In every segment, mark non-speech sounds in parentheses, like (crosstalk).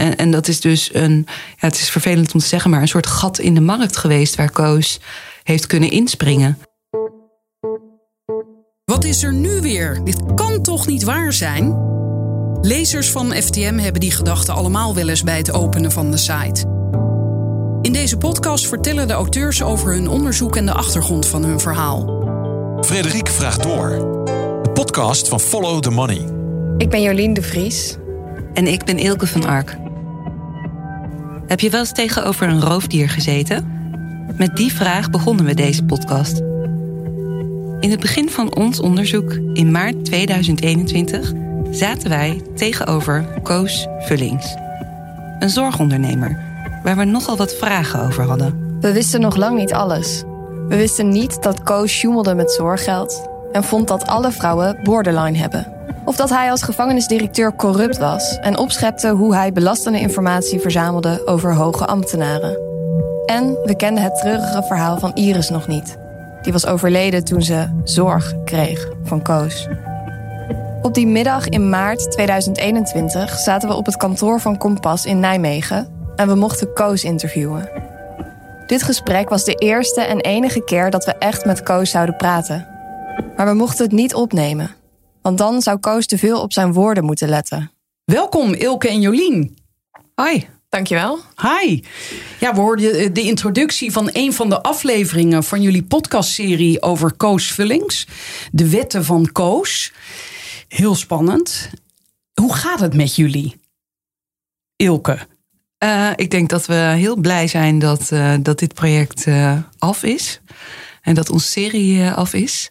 en, en dat is dus een, ja, het is vervelend om te zeggen, maar een soort gat in de markt geweest waar Koos heeft kunnen inspringen. Wat is er nu weer? Dit kan toch niet waar zijn? Lezers van FTM hebben die gedachten allemaal wel eens bij het openen van de site. In deze podcast vertellen de auteurs over hun onderzoek en de achtergrond van hun verhaal. Frederik vraagt door. De podcast van Follow the Money. Ik ben Jolien de Vries. En ik ben Ilke van Ark. Heb je wel eens tegenover een roofdier gezeten? Met die vraag begonnen we deze podcast. In het begin van ons onderzoek in maart 2021 zaten wij tegenover Koos Vullings. Een zorgondernemer waar we nogal wat vragen over hadden. We wisten nog lang niet alles. We wisten niet dat Koos sjoemelde met zorggeld en vond dat alle vrouwen borderline hebben. Of dat hij als gevangenisdirecteur corrupt was en opschepte hoe hij belastende informatie verzamelde over hoge ambtenaren. En we kenden het treurige verhaal van Iris nog niet. Die was overleden toen ze zorg kreeg van Koos. Op die middag in maart 2021 zaten we op het kantoor van Kompas in Nijmegen en we mochten Koos interviewen. Dit gesprek was de eerste en enige keer dat we echt met Koos zouden praten. Maar we mochten het niet opnemen, want dan zou Koos te veel op zijn woorden moeten letten. Welkom Ilke en Jolien. Hoi. Dankjewel. Hi. Ja, we hoorden de introductie van een van de afleveringen van jullie podcastserie over Koos Vullings. De wetten van Koos. Heel spannend. Hoe gaat het met jullie? Ilke. Uh, ik denk dat we heel blij zijn dat, uh, dat dit project uh, af is. En dat onze serie af is.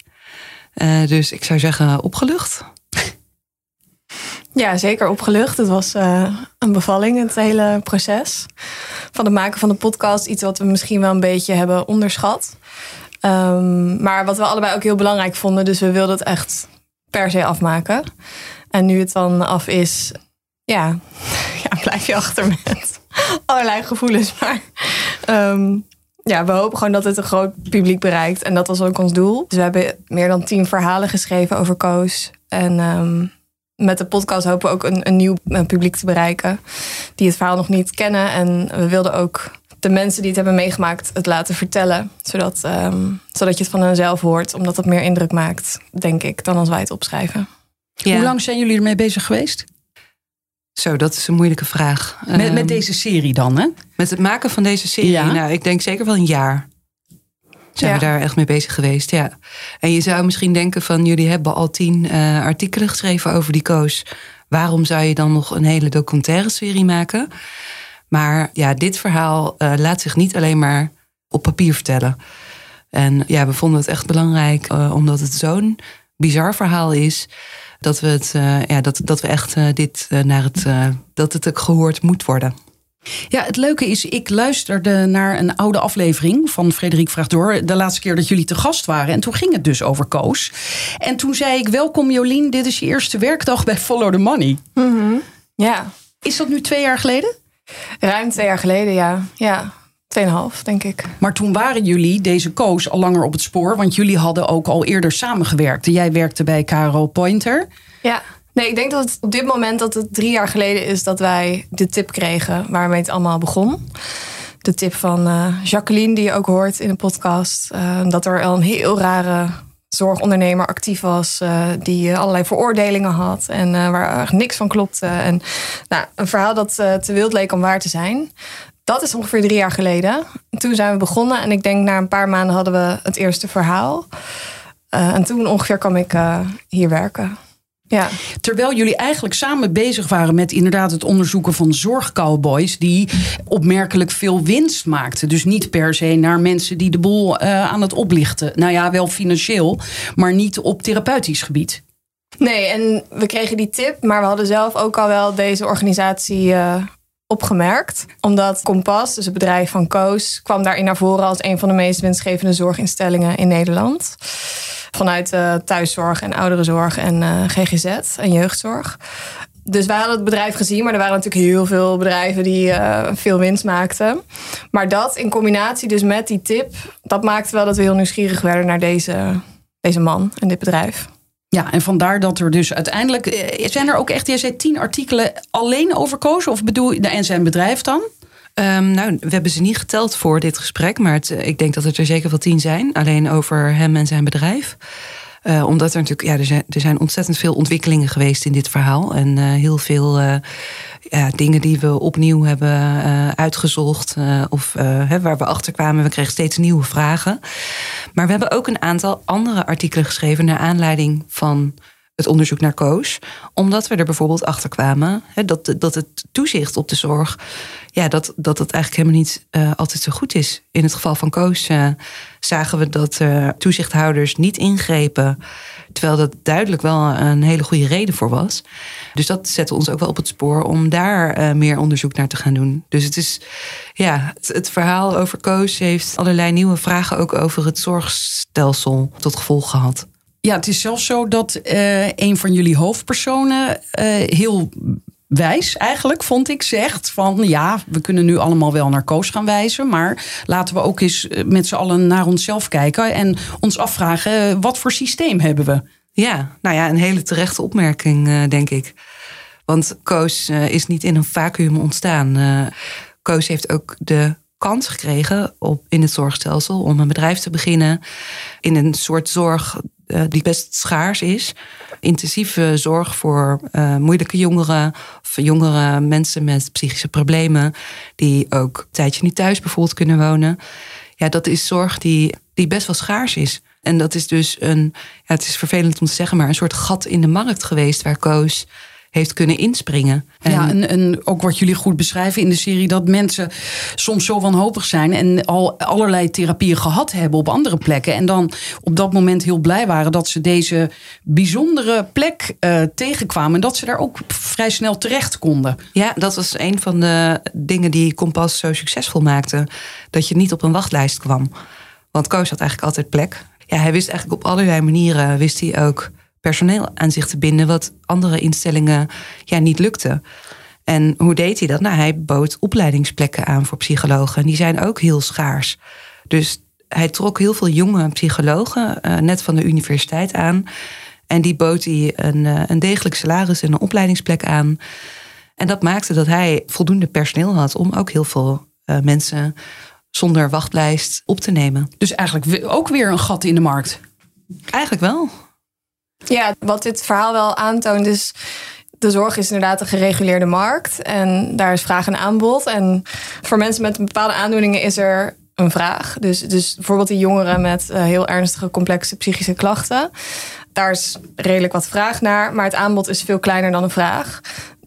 Dus ik zou zeggen opgelucht. Ja, zeker opgelucht. Het was een bevalling, het hele proces. Van het maken van de podcast. Iets wat we misschien wel een beetje hebben onderschat. Um, maar wat we allebei ook heel belangrijk vonden. Dus we wilden het echt per se afmaken. En nu het dan af is, ja, (laughs) ja blijf je achter met (laughs) allerlei gevoelens. Maar um, ja, we hopen gewoon dat het een groot publiek bereikt. En dat was ook ons doel. Dus we hebben meer dan tien verhalen geschreven over Koos. En um, met de podcast hopen we ook een, een nieuw publiek te bereiken. Die het verhaal nog niet kennen. En we wilden ook de mensen die het hebben meegemaakt het laten vertellen. Zodat, um, zodat je het van henzelf hoort. Omdat dat meer indruk maakt, denk ik, dan als wij het opschrijven. Ja. Hoe lang zijn jullie ermee bezig geweest? Zo, dat is een moeilijke vraag. Met, met deze serie dan, hè? Met het maken van deze serie? Ja. Nou, ik denk zeker wel een jaar. Zijn ja. we daar echt mee bezig geweest, ja. En je zou misschien denken van... jullie hebben al tien uh, artikelen geschreven over die koos. Waarom zou je dan nog een hele documentaire serie maken? Maar ja, dit verhaal uh, laat zich niet alleen maar op papier vertellen. En ja, we vonden het echt belangrijk, uh, omdat het zo'n bizar verhaal is dat we, het, uh, ja, dat, dat we echt uh, dit uh, naar het, dat het ook gehoord moet worden. Ja, het leuke is, ik luisterde naar een oude aflevering van Frederik Vraagt Door. De laatste keer dat jullie te gast waren. En toen ging het dus over Koos. En toen zei ik, welkom Jolien, dit is je eerste werkdag bij Follow the Money. Mm -hmm. Ja. Is dat nu twee jaar geleden? Ruim twee jaar geleden, ja. Ja, tweeënhalf, denk ik. Maar toen waren jullie, deze Koos, al langer op het spoor. Want jullie hadden ook al eerder samengewerkt. Jij werkte bij Caro Pointer. Ja. Nee, ik denk dat het op dit moment dat het drie jaar geleden is dat wij de tip kregen waarmee het allemaal begon. De tip van uh, Jacqueline, die je ook hoort in de podcast. Uh, dat er al een heel rare zorgondernemer actief was, uh, die allerlei veroordelingen had en waar niks van klopte. En nou, een verhaal dat te wild leek om waar te zijn. Dat is ongeveer drie jaar geleden. Toen zijn we begonnen en ik denk na een paar maanden hadden we het eerste verhaal. Uh, en toen ongeveer kwam ik uh, hier werken. Ja. Terwijl jullie eigenlijk samen bezig waren met inderdaad het onderzoeken van zorgcowboys die opmerkelijk veel winst maakten. Dus niet per se naar mensen die de boel uh, aan het oplichten. Nou ja, wel financieel, maar niet op therapeutisch gebied. Nee, en we kregen die tip, maar we hadden zelf ook al wel deze organisatie opgemerkt. Omdat Kompas, dus het bedrijf van Koos, kwam daarin naar voren als een van de meest winstgevende zorginstellingen in Nederland. Vanuit uh, thuiszorg en ouderenzorg en uh, GGZ en jeugdzorg. Dus wij hadden het bedrijf gezien, maar er waren natuurlijk heel veel bedrijven die uh, veel winst maakten. Maar dat in combinatie dus met die tip, dat maakte wel dat we heel nieuwsgierig werden naar deze, deze man en dit bedrijf. Ja, en vandaar dat er dus uiteindelijk. eh, Zijn er ook echt, jij zei tien artikelen alleen over Koos? Of bedoel je, en zijn bedrijf dan? Ehm, nou, we hebben ze niet geteld voor dit gesprek, maar het, eh, ik denk dat het er zeker wel tien zijn. Alleen over hem en zijn bedrijf. Eh, omdat er natuurlijk, ja, er zijn, er zijn ontzettend veel ontwikkelingen geweest in dit verhaal. En eh, heel veel eh, ja, dingen die we opnieuw hebben uitgezocht. of waar we achter kwamen. We kregen steeds nieuwe vragen. Maar we hebben ook een aantal andere artikelen geschreven naar aanleiding van het onderzoek naar Koos. Omdat we er bijvoorbeeld achter kwamen dat, dat het toezicht op de zorg. Ja, dat, dat het eigenlijk helemaal niet eh, altijd zo goed is. In het geval van Koos eh, zagen we dat eh, toezichthouders niet ingrepen. Terwijl dat duidelijk wel een hele goede reden voor was. Dus dat zette ons ook wel op het spoor om daar meer onderzoek naar te gaan doen. Dus het is, ja, het, het verhaal over Koos heeft allerlei nieuwe vragen ook over het zorgstelsel tot gevolg gehad. Ja, het is zelfs zo dat eh, een van jullie hoofdpersonen eh, heel wijs eigenlijk, vond ik, zegt van ja, we kunnen nu allemaal wel naar Koos gaan wijzen, maar laten we ook eens eh, met z'n allen naar onszelf kijken en ons afvragen wat voor systeem hebben we? Ja, nou ja, een hele terechte opmerking, denk ik. Want Koos is niet in een vacuüm ontstaan. Koos heeft ook de kans gekregen op, in het zorgstelsel om een bedrijf te beginnen. In een soort zorg die best schaars is. Intensieve zorg voor eh, moeilijke jongeren. Of jongere mensen met psychische problemen. Die ook een tijdje niet thuis bijvoorbeeld kunnen wonen. Ja, dat is zorg die, die best wel schaars is. En dat is dus een, ja, het is vervelend om te zeggen, maar een soort gat in de markt geweest waar Koos heeft kunnen inspringen. En Ja, en, en ook wat jullie goed beschrijven in de serie, dat mensen soms zo wanhopig zijn en al allerlei therapieën gehad hebben op andere plekken. En dan op dat moment heel blij waren dat ze deze bijzondere plek eh, tegenkwamen. En dat ze daar ook vrij snel terecht konden. Ja, dat was een van de dingen die Kompas zo succesvol maakte. Dat je niet op een wachtlijst kwam. Want Koos had eigenlijk altijd plek. Ja, hij wist eigenlijk op allerlei manieren wist hij ook personeel aan zich te binden, wat andere instellingen ja, niet lukte. En hoe deed hij dat? Nou, hij bood opleidingsplekken aan voor psychologen. En die zijn ook heel schaars. Dus hij trok heel veel jonge psychologen, eh, net van de universiteit aan. En die bood hij een, eh, een degelijk salaris en een opleidingsplek aan. En dat maakte dat hij voldoende personeel had om ook heel veel eh, mensen zonder wachtlijst op te nemen. Dus eigenlijk ook weer een gat in de markt. Eigenlijk wel. Ja, wat dit verhaal wel aantoont is... de zorg is inderdaad een gereguleerde markt. En daar is vraag en aanbod. En voor mensen met bepaalde aandoeningen is er een vraag. Dus, dus bijvoorbeeld die jongeren met eh, heel ernstige, complexe psychische klachten. Daar is redelijk wat vraag naar. Maar het aanbod is veel kleiner dan de vraag.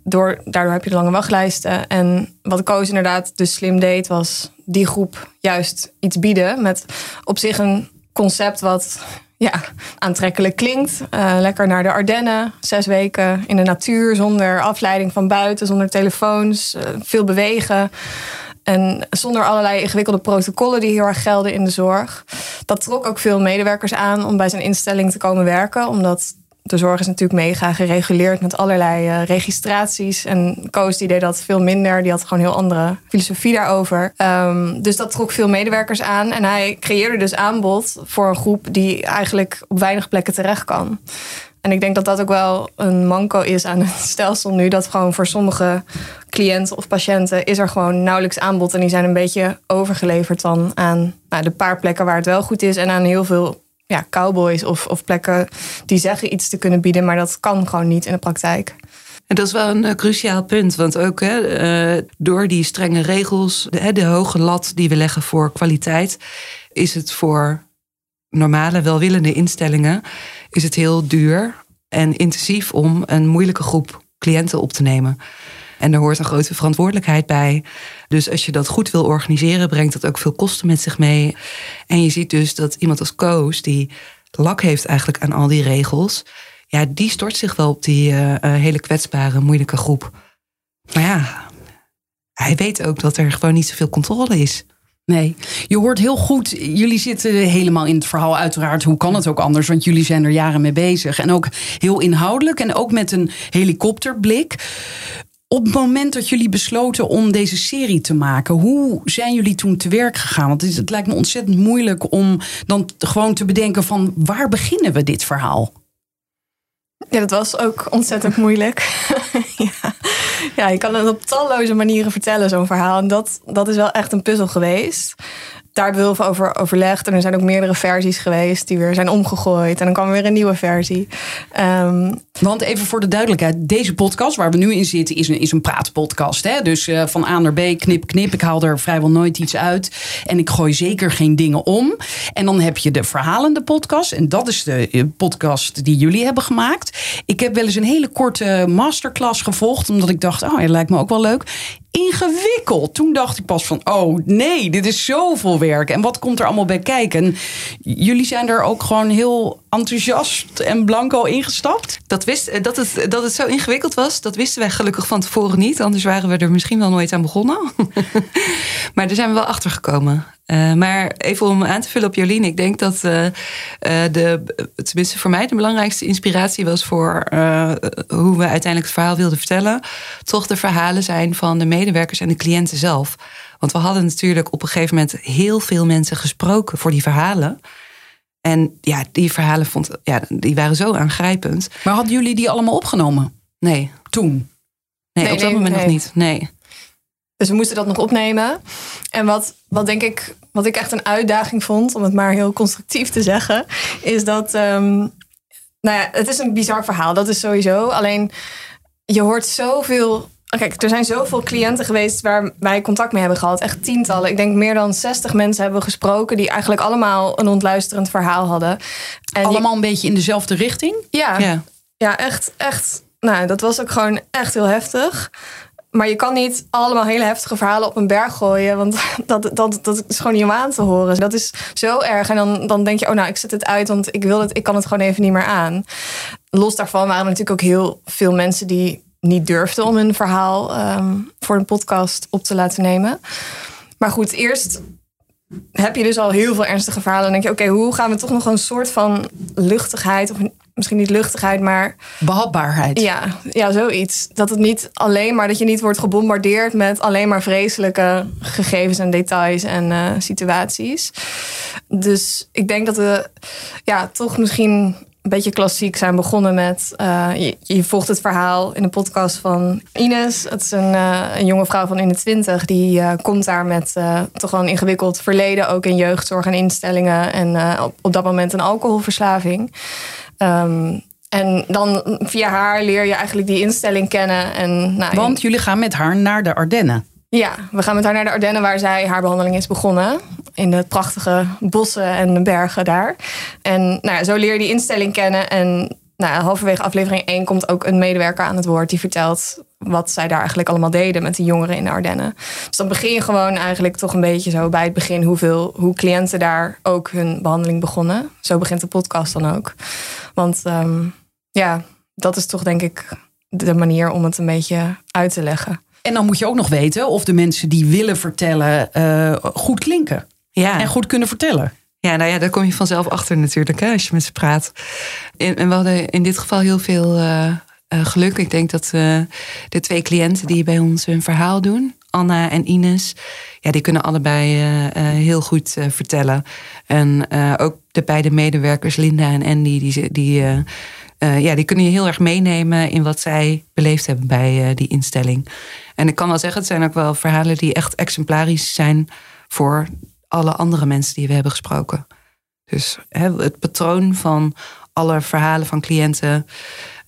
Door, daardoor heb je de lange wachtlijsten. En wat Koos inderdaad dus slim deed... was die groep juist iets bieden... met op zich een concept wat ja, aantrekkelijk klinkt. Eh, lekker naar de Ardennen, zes weken in de natuur... zonder afleiding van buiten, zonder telefoons, eh, veel bewegen... En zonder allerlei ingewikkelde protocollen die heel erg gelden in de zorg. Dat trok ook veel medewerkers aan om bij zijn instelling te komen werken. Omdat de zorg is natuurlijk mega gereguleerd met allerlei eh, registraties. En Koos die deed dat veel minder. Die had gewoon heel andere filosofie daarover. Ehm, dus dat trok veel medewerkers aan. En hij creëerde dus aanbod voor een groep die eigenlijk op weinig plekken terecht kan. En ik denk dat dat ook wel een manco is aan het stelsel nu. Dat gewoon voor sommige cliënten of patiënten is er gewoon nauwelijks aanbod. En die zijn een beetje overgeleverd dan aan nou, de paar plekken waar het wel goed is. En aan heel veel ja, cowboys of, of plekken die zeggen iets te kunnen bieden. Maar dat kan gewoon niet in de praktijk. En dat is wel een eh, cruciaal punt. Want ook hè, eh, door die strenge regels, de, de hoge lat die we leggen voor kwaliteit, is het voor normale, welwillende instellingen is het heel duur en intensief om een moeilijke groep cliënten op te nemen. En daar hoort een grote verantwoordelijkheid bij. Dus als je dat goed wil organiseren, brengt dat ook veel kosten met zich mee. En je ziet dus dat iemand als Koos, die lak heeft eigenlijk aan al die regels, ja, die stort zich wel op die eh, eh, hele kwetsbare, moeilijke groep. Maar ja, hij weet ook dat er gewoon niet zoveel controle is. Nee, je hoort heel goed. Jullie zitten helemaal in het verhaal, uiteraard. Hoe kan het ook anders? Want jullie zijn er jaren mee bezig. En ook heel inhoudelijk en ook met een helikopterblik. Op het moment dat jullie besloten om deze serie te maken, hoe zijn jullie toen te werk gegaan? Want het, lijkt me ontzettend moeilijk om dan gewoon te bedenken van waar beginnen we dit verhaal? Ja, dat was ook ontzettend moeilijk. (laughs) ja. ja, je kan het op talloze manieren vertellen, zo'n verhaal. En dat, dat is wel echt een puzzel geweest daar hebben we heel veel over overlegd. En er zijn ook meerdere versies geweest die weer zijn omgegooid. En dan kwam er weer een nieuwe versie. Um, Want even voor de duidelijkheid: deze podcast waar we nu in zitten is een, is een praatpodcast. Hè? Dus uh, van A naar B, knip, knip. Ik haal er vrijwel nooit iets uit. En ik gooi zeker geen dingen om. En dan heb je de verhalende podcast. En dat is de eh, podcast die jullie hebben gemaakt. Ik heb wel eens een hele korte masterclass gevolgd. Omdat ik dacht, oh, het lijkt me ook wel leuk ingewikkeld. Toen dacht ik pas van, oh nee, dit is zoveel werk. En wat komt er allemaal bij kijken? jullie zijn er ook gewoon heel enthousiast en blanco ingestapt? Dat, wist, eh, dat, het, dat het zo ingewikkeld was, dat wisten wij gelukkig van tevoren niet. Anders waren we er misschien wel nooit aan begonnen. (laughs) maar daar zijn we wel achter gekomen. Uh, maar even om aan te vullen op Jolien. Ik denk dat de, tenminste voor mij de belangrijkste inspiratie was voor hoe we uiteindelijk het verhaal wilden vertellen. Toch de verhalen zijn van de medewerkers en de cliënten zelf. Want we hadden natuurlijk op een gegeven moment heel veel mensen gesproken voor die verhalen. En ja, die verhalen vond, ja, die waren zo aangrijpend. Maar hadden jullie die allemaal opgenomen? Nee. Toen? Nee, op dat moment nog niet. Nee. Dus we moesten dat nog opnemen. En wat, wat denk ik, wat ik echt een uitdaging vond, om het maar heel constructief te zeggen, is dat. Um, nou ja, het is een bizar verhaal, dat is sowieso. Alleen je hoort zoveel Kijk, er zijn zoveel cliënten geweest waar wij contact mee hebben gehad. Echt tientallen. Ik denk meer dan 60 mensen hebben gesproken. die eigenlijk allemaal een ontluisterend verhaal hadden. En allemaal een beetje in dezelfde richting? Ja, ja. ja echt, echt. Nou, dat was ook gewoon echt heel heftig. Maar je kan niet allemaal hele heftige verhalen op een berg gooien. Want (laughs) dat, dat, dat is gewoon niet om aan te horen. Dat is zo erg. En dan, dan denk je, oh nou, ik zet het uit, want ik wil het, ik kan het gewoon even niet meer aan. Los daarvan waren er natuurlijk ook heel veel mensen die niet durfde om een verhaal ehm, voor een podcast op te laten nemen. Maar goed, eerst heb je dus al heel veel ernstige verhalen. En denk je, oké, hoe gaan we toch nog een soort van luchtigheid, of misschien niet luchtigheid, maar. Behapbaarheid. Ja, ja, zoiets. Dat het niet alleen maar, dat je niet wordt gebombardeerd met alleen maar vreselijke gegevens en details en uh, situaties. Dus ik denk dat we ja, toch misschien een beetje klassiek zijn begonnen met... Uh, je, volgt het verhaal in de podcast van Ines. Het is een, uh, een jonge vrouw van in de twintig. Die uh, komt daar met toch wel een ingewikkeld verleden... ook in jeugdzorg en instellingen. En op, op, dat moment een alcoholverslaving. Um, en dan via haar leer je eigenlijk die instelling kennen. En, nou, Want jullie gaan met haar naar de Ardennen. Ja, we gaan met haar naar de Ardennen waar zij haar behandeling is begonnen. In de prachtige bossen en bergen daar. En nou ja, zo leer je die instelling kennen. En nou, halverwege aflevering 1 komt ook een medewerker aan het woord die vertelt wat zij daar eigenlijk allemaal deden met de jongeren in de Ardennen. Dus dan begin je gewoon eigenlijk toch een beetje zo bij het begin hoeveel, hoe cliënten daar ook hun behandeling begonnen. Zo begint de podcast dan ook. Want um, ja, dat is toch denk ik de manier om het een beetje uit te leggen. En dan moet je ook nog weten of de mensen die willen vertellen uh, goed klinken. Ja. En goed kunnen vertellen. Ja, nou ja, daar kom je vanzelf achter natuurlijk hè, als je met ze praat. En, we hadden in dit geval heel veel uh, uh, geluk. Ik denk dat de twee cliënten die bij ons hun verhaal doen, Anna en Ines, ja, die kunnen allebei heel goed vertellen. En ook de beide medewerkers, Linda en Andy, die, die uh, ja, die kunnen je heel erg meenemen in wat zij beleefd hebben bij uh, die instelling. En ik kan wel zeggen, het zijn ook wel verhalen die echt exemplarisch zijn voor alle andere mensen die we hebben gesproken. Dus hè, het patroon van alle verhalen van cliënten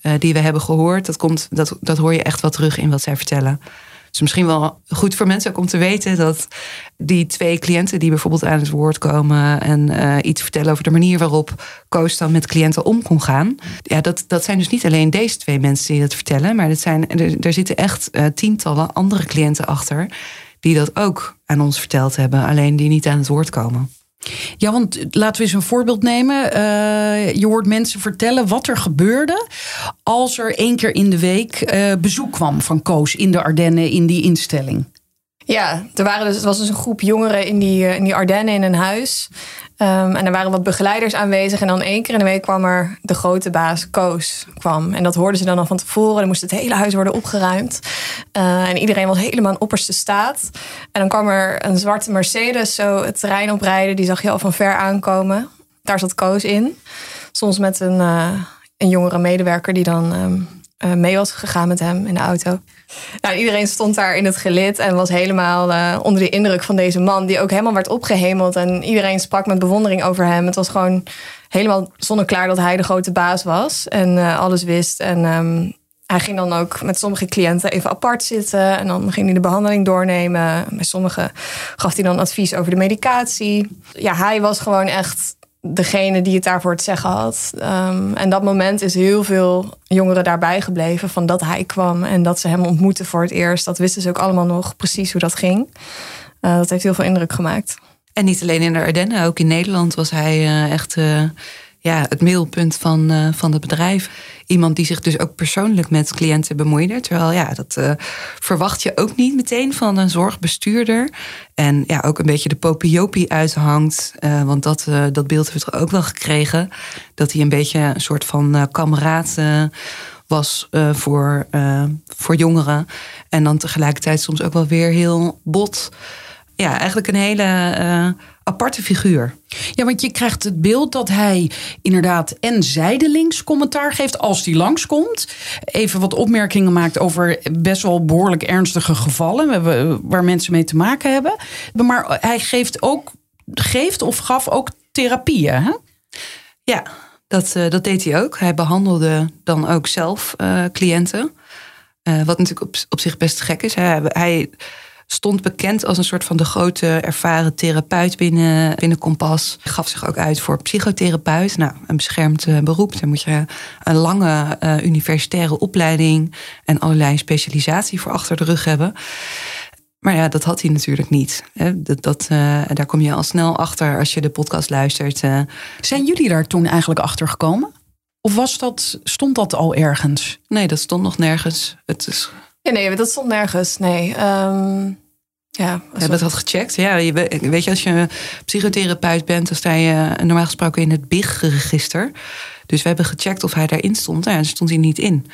uh, die we hebben gehoord, dat, komt, dat, dat hoor je echt wel terug in wat zij vertellen is misschien wel goed voor mensen ook om te weten dat die twee cliënten die bijvoorbeeld aan het woord komen en uh, iets vertellen over de manier waarop Koos dan met cliënten om kon gaan. Ja, dat, dat zijn dus niet alleen deze twee mensen die dat vertellen, maar dat zijn, er, zitten echt uh, tientallen andere cliënten achter die dat ook aan ons verteld hebben, alleen die niet aan het woord komen. Ja, want laten we eens een voorbeeld nemen. Uh, je hoort mensen vertellen wat er gebeurde als er één keer in de week uh, bezoek kwam van Koos in de Ardennen in die instelling. Ja, er waren dus, het was dus een groep jongeren in die, eh, in die Ardennen in een huis. Um, en er waren wat begeleiders aanwezig. En dan één keer in de week kwam er de grote baas, Koos, kwam. En dat hoorden ze dan al van tevoren. Dan moest het hele huis worden opgeruimd. Uh, en iedereen was helemaal in opperste staat. En dan kwam er een zwarte Mercedes zo het terrein oprijden. Die zag je al van ver aankomen. Daar zat Koos in. Soms met een, uh, een jongere medewerker die dan ehm, eh, mee was gegaan met hem in de auto. Nou, iedereen stond daar in het gelid en was helemaal uh, onder de indruk van deze man, die ook helemaal werd opgehemeld. En iedereen sprak met bewondering over hem. Het was gewoon helemaal zonneklaar dat hij de grote baas was en uh, alles wist. En um, hij ging dan ook met sommige cliënten even apart zitten. En dan ging hij de behandeling doornemen. Bij sommigen gaf hij dan advies over de medicatie. Ja, hij was gewoon echt degene die het daarvoor het zeggen had. Um, en dat moment is heel veel jongeren daarbij gebleven van dat hij kwam en dat ze hem ontmoetten voor het eerst. Dat wisten ze ook allemaal nog precies hoe dat ging. Uh, dat heeft heel veel indruk gemaakt. En niet alleen in de Ardennen, ook in Nederland was hij uh, echt uh, ja, het middelpunt van, van het bedrijf. Iemand die zich dus ook persoonlijk met cliënten bemoeide. Terwijl ja, dat verwacht je ook niet meteen van een zorgbestuurder. En ja, ook een beetje de popiopie uithangt. want dat, dat beeld hebben we toch ook wel gekregen. Dat hij een beetje een soort van kameraad was voor, voor jongeren. En dan tegelijkertijd soms ook wel weer heel bot. Ja, eigenlijk een hele aparte figuur. Ja, want je krijgt het beeld dat hij inderdaad en zijdelings commentaar geeft als hij langskomt. Even wat opmerkingen maakt over best wel behoorlijk ernstige gevallen waar mensen mee te maken hebben. Maar hij geeft ook, geeft of gaf ook therapieën. Hè? Ja, dat, uh, dat deed hij ook. Hij behandelde dan ook zelf uh, cliënten. Uh, wat natuurlijk op, op zich best gek is. Hij, hij, stond bekend als een soort van de grote ervaren therapeut binnen, binnen Kompas. Gaf zich ook uit voor psychotherapeut. Nou, een beschermd beroep. Daar moet je een lange universitaire opleiding en allerlei specialisatie voor achter de rug hebben. Maar ja, dat had hij natuurlijk niet. Dat, dat, uh, daar kom je al snel achter als je de podcast luistert. Zijn jullie daar toen eigenlijk achter gekomen? Of was dat, stond dat al ergens? Nee, dat stond nog nergens. Het is... ja, nee, dat stond nergens. Nee. Um, ja, we hebben dat gecheckt. Ja, je, weet je, als je psychotherapeut bent, dan sta je normaal gesproken in het BIG-register. Dus we hebben gecheckt of hij daarin stond. Nou, daar stond hij niet in.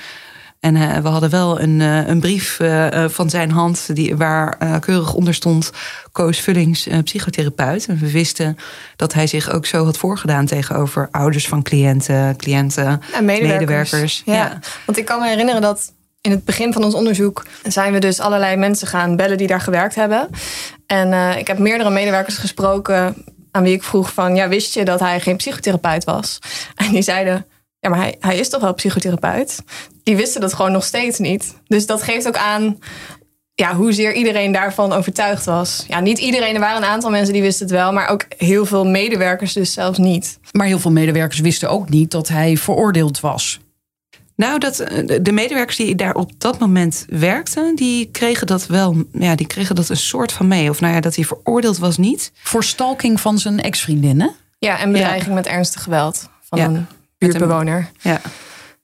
En uh, we hadden wel een, uh, een brief uh, van zijn hand die, waar keurig onder stond Koos Vullings, psychotherapeut. En we wisten dat hij zich ook zo had voorgedaan tegenover ouders van cliënten, cliënten, en medewerkers. medewerkers. Ja. ja, want ik kan me herinneren dat in het begin van ons onderzoek zijn we dus allerlei mensen gaan bellen die daar gewerkt hebben. En ik heb meerdere medewerkers gesproken aan wie ik vroeg van, ja, wist je dat hij geen psychotherapeut was? En die zeiden, ja, maar hij, hij is toch wel psychotherapeut? Die wisten dat gewoon nog steeds niet. Dus dat geeft ook aan ja, hoezeer iedereen daarvan overtuigd was. Ja, niet iedereen, er waren een aantal mensen die wisten het wel, maar ook heel veel medewerkers dus zelfs niet. Maar heel veel medewerkers wisten ook niet dat hij veroordeeld was. Nou, dat, de medewerkers die daar op dat moment werkten, die kregen dat wel, ja, die kregen dat een soort van mee. Of nou ja, dat hij veroordeeld was niet. Voor stalking van zijn ex-vriendinnen? Ja, en bedreiging ja. met ernstig geweld van ja. een buurtbewoner. Ja.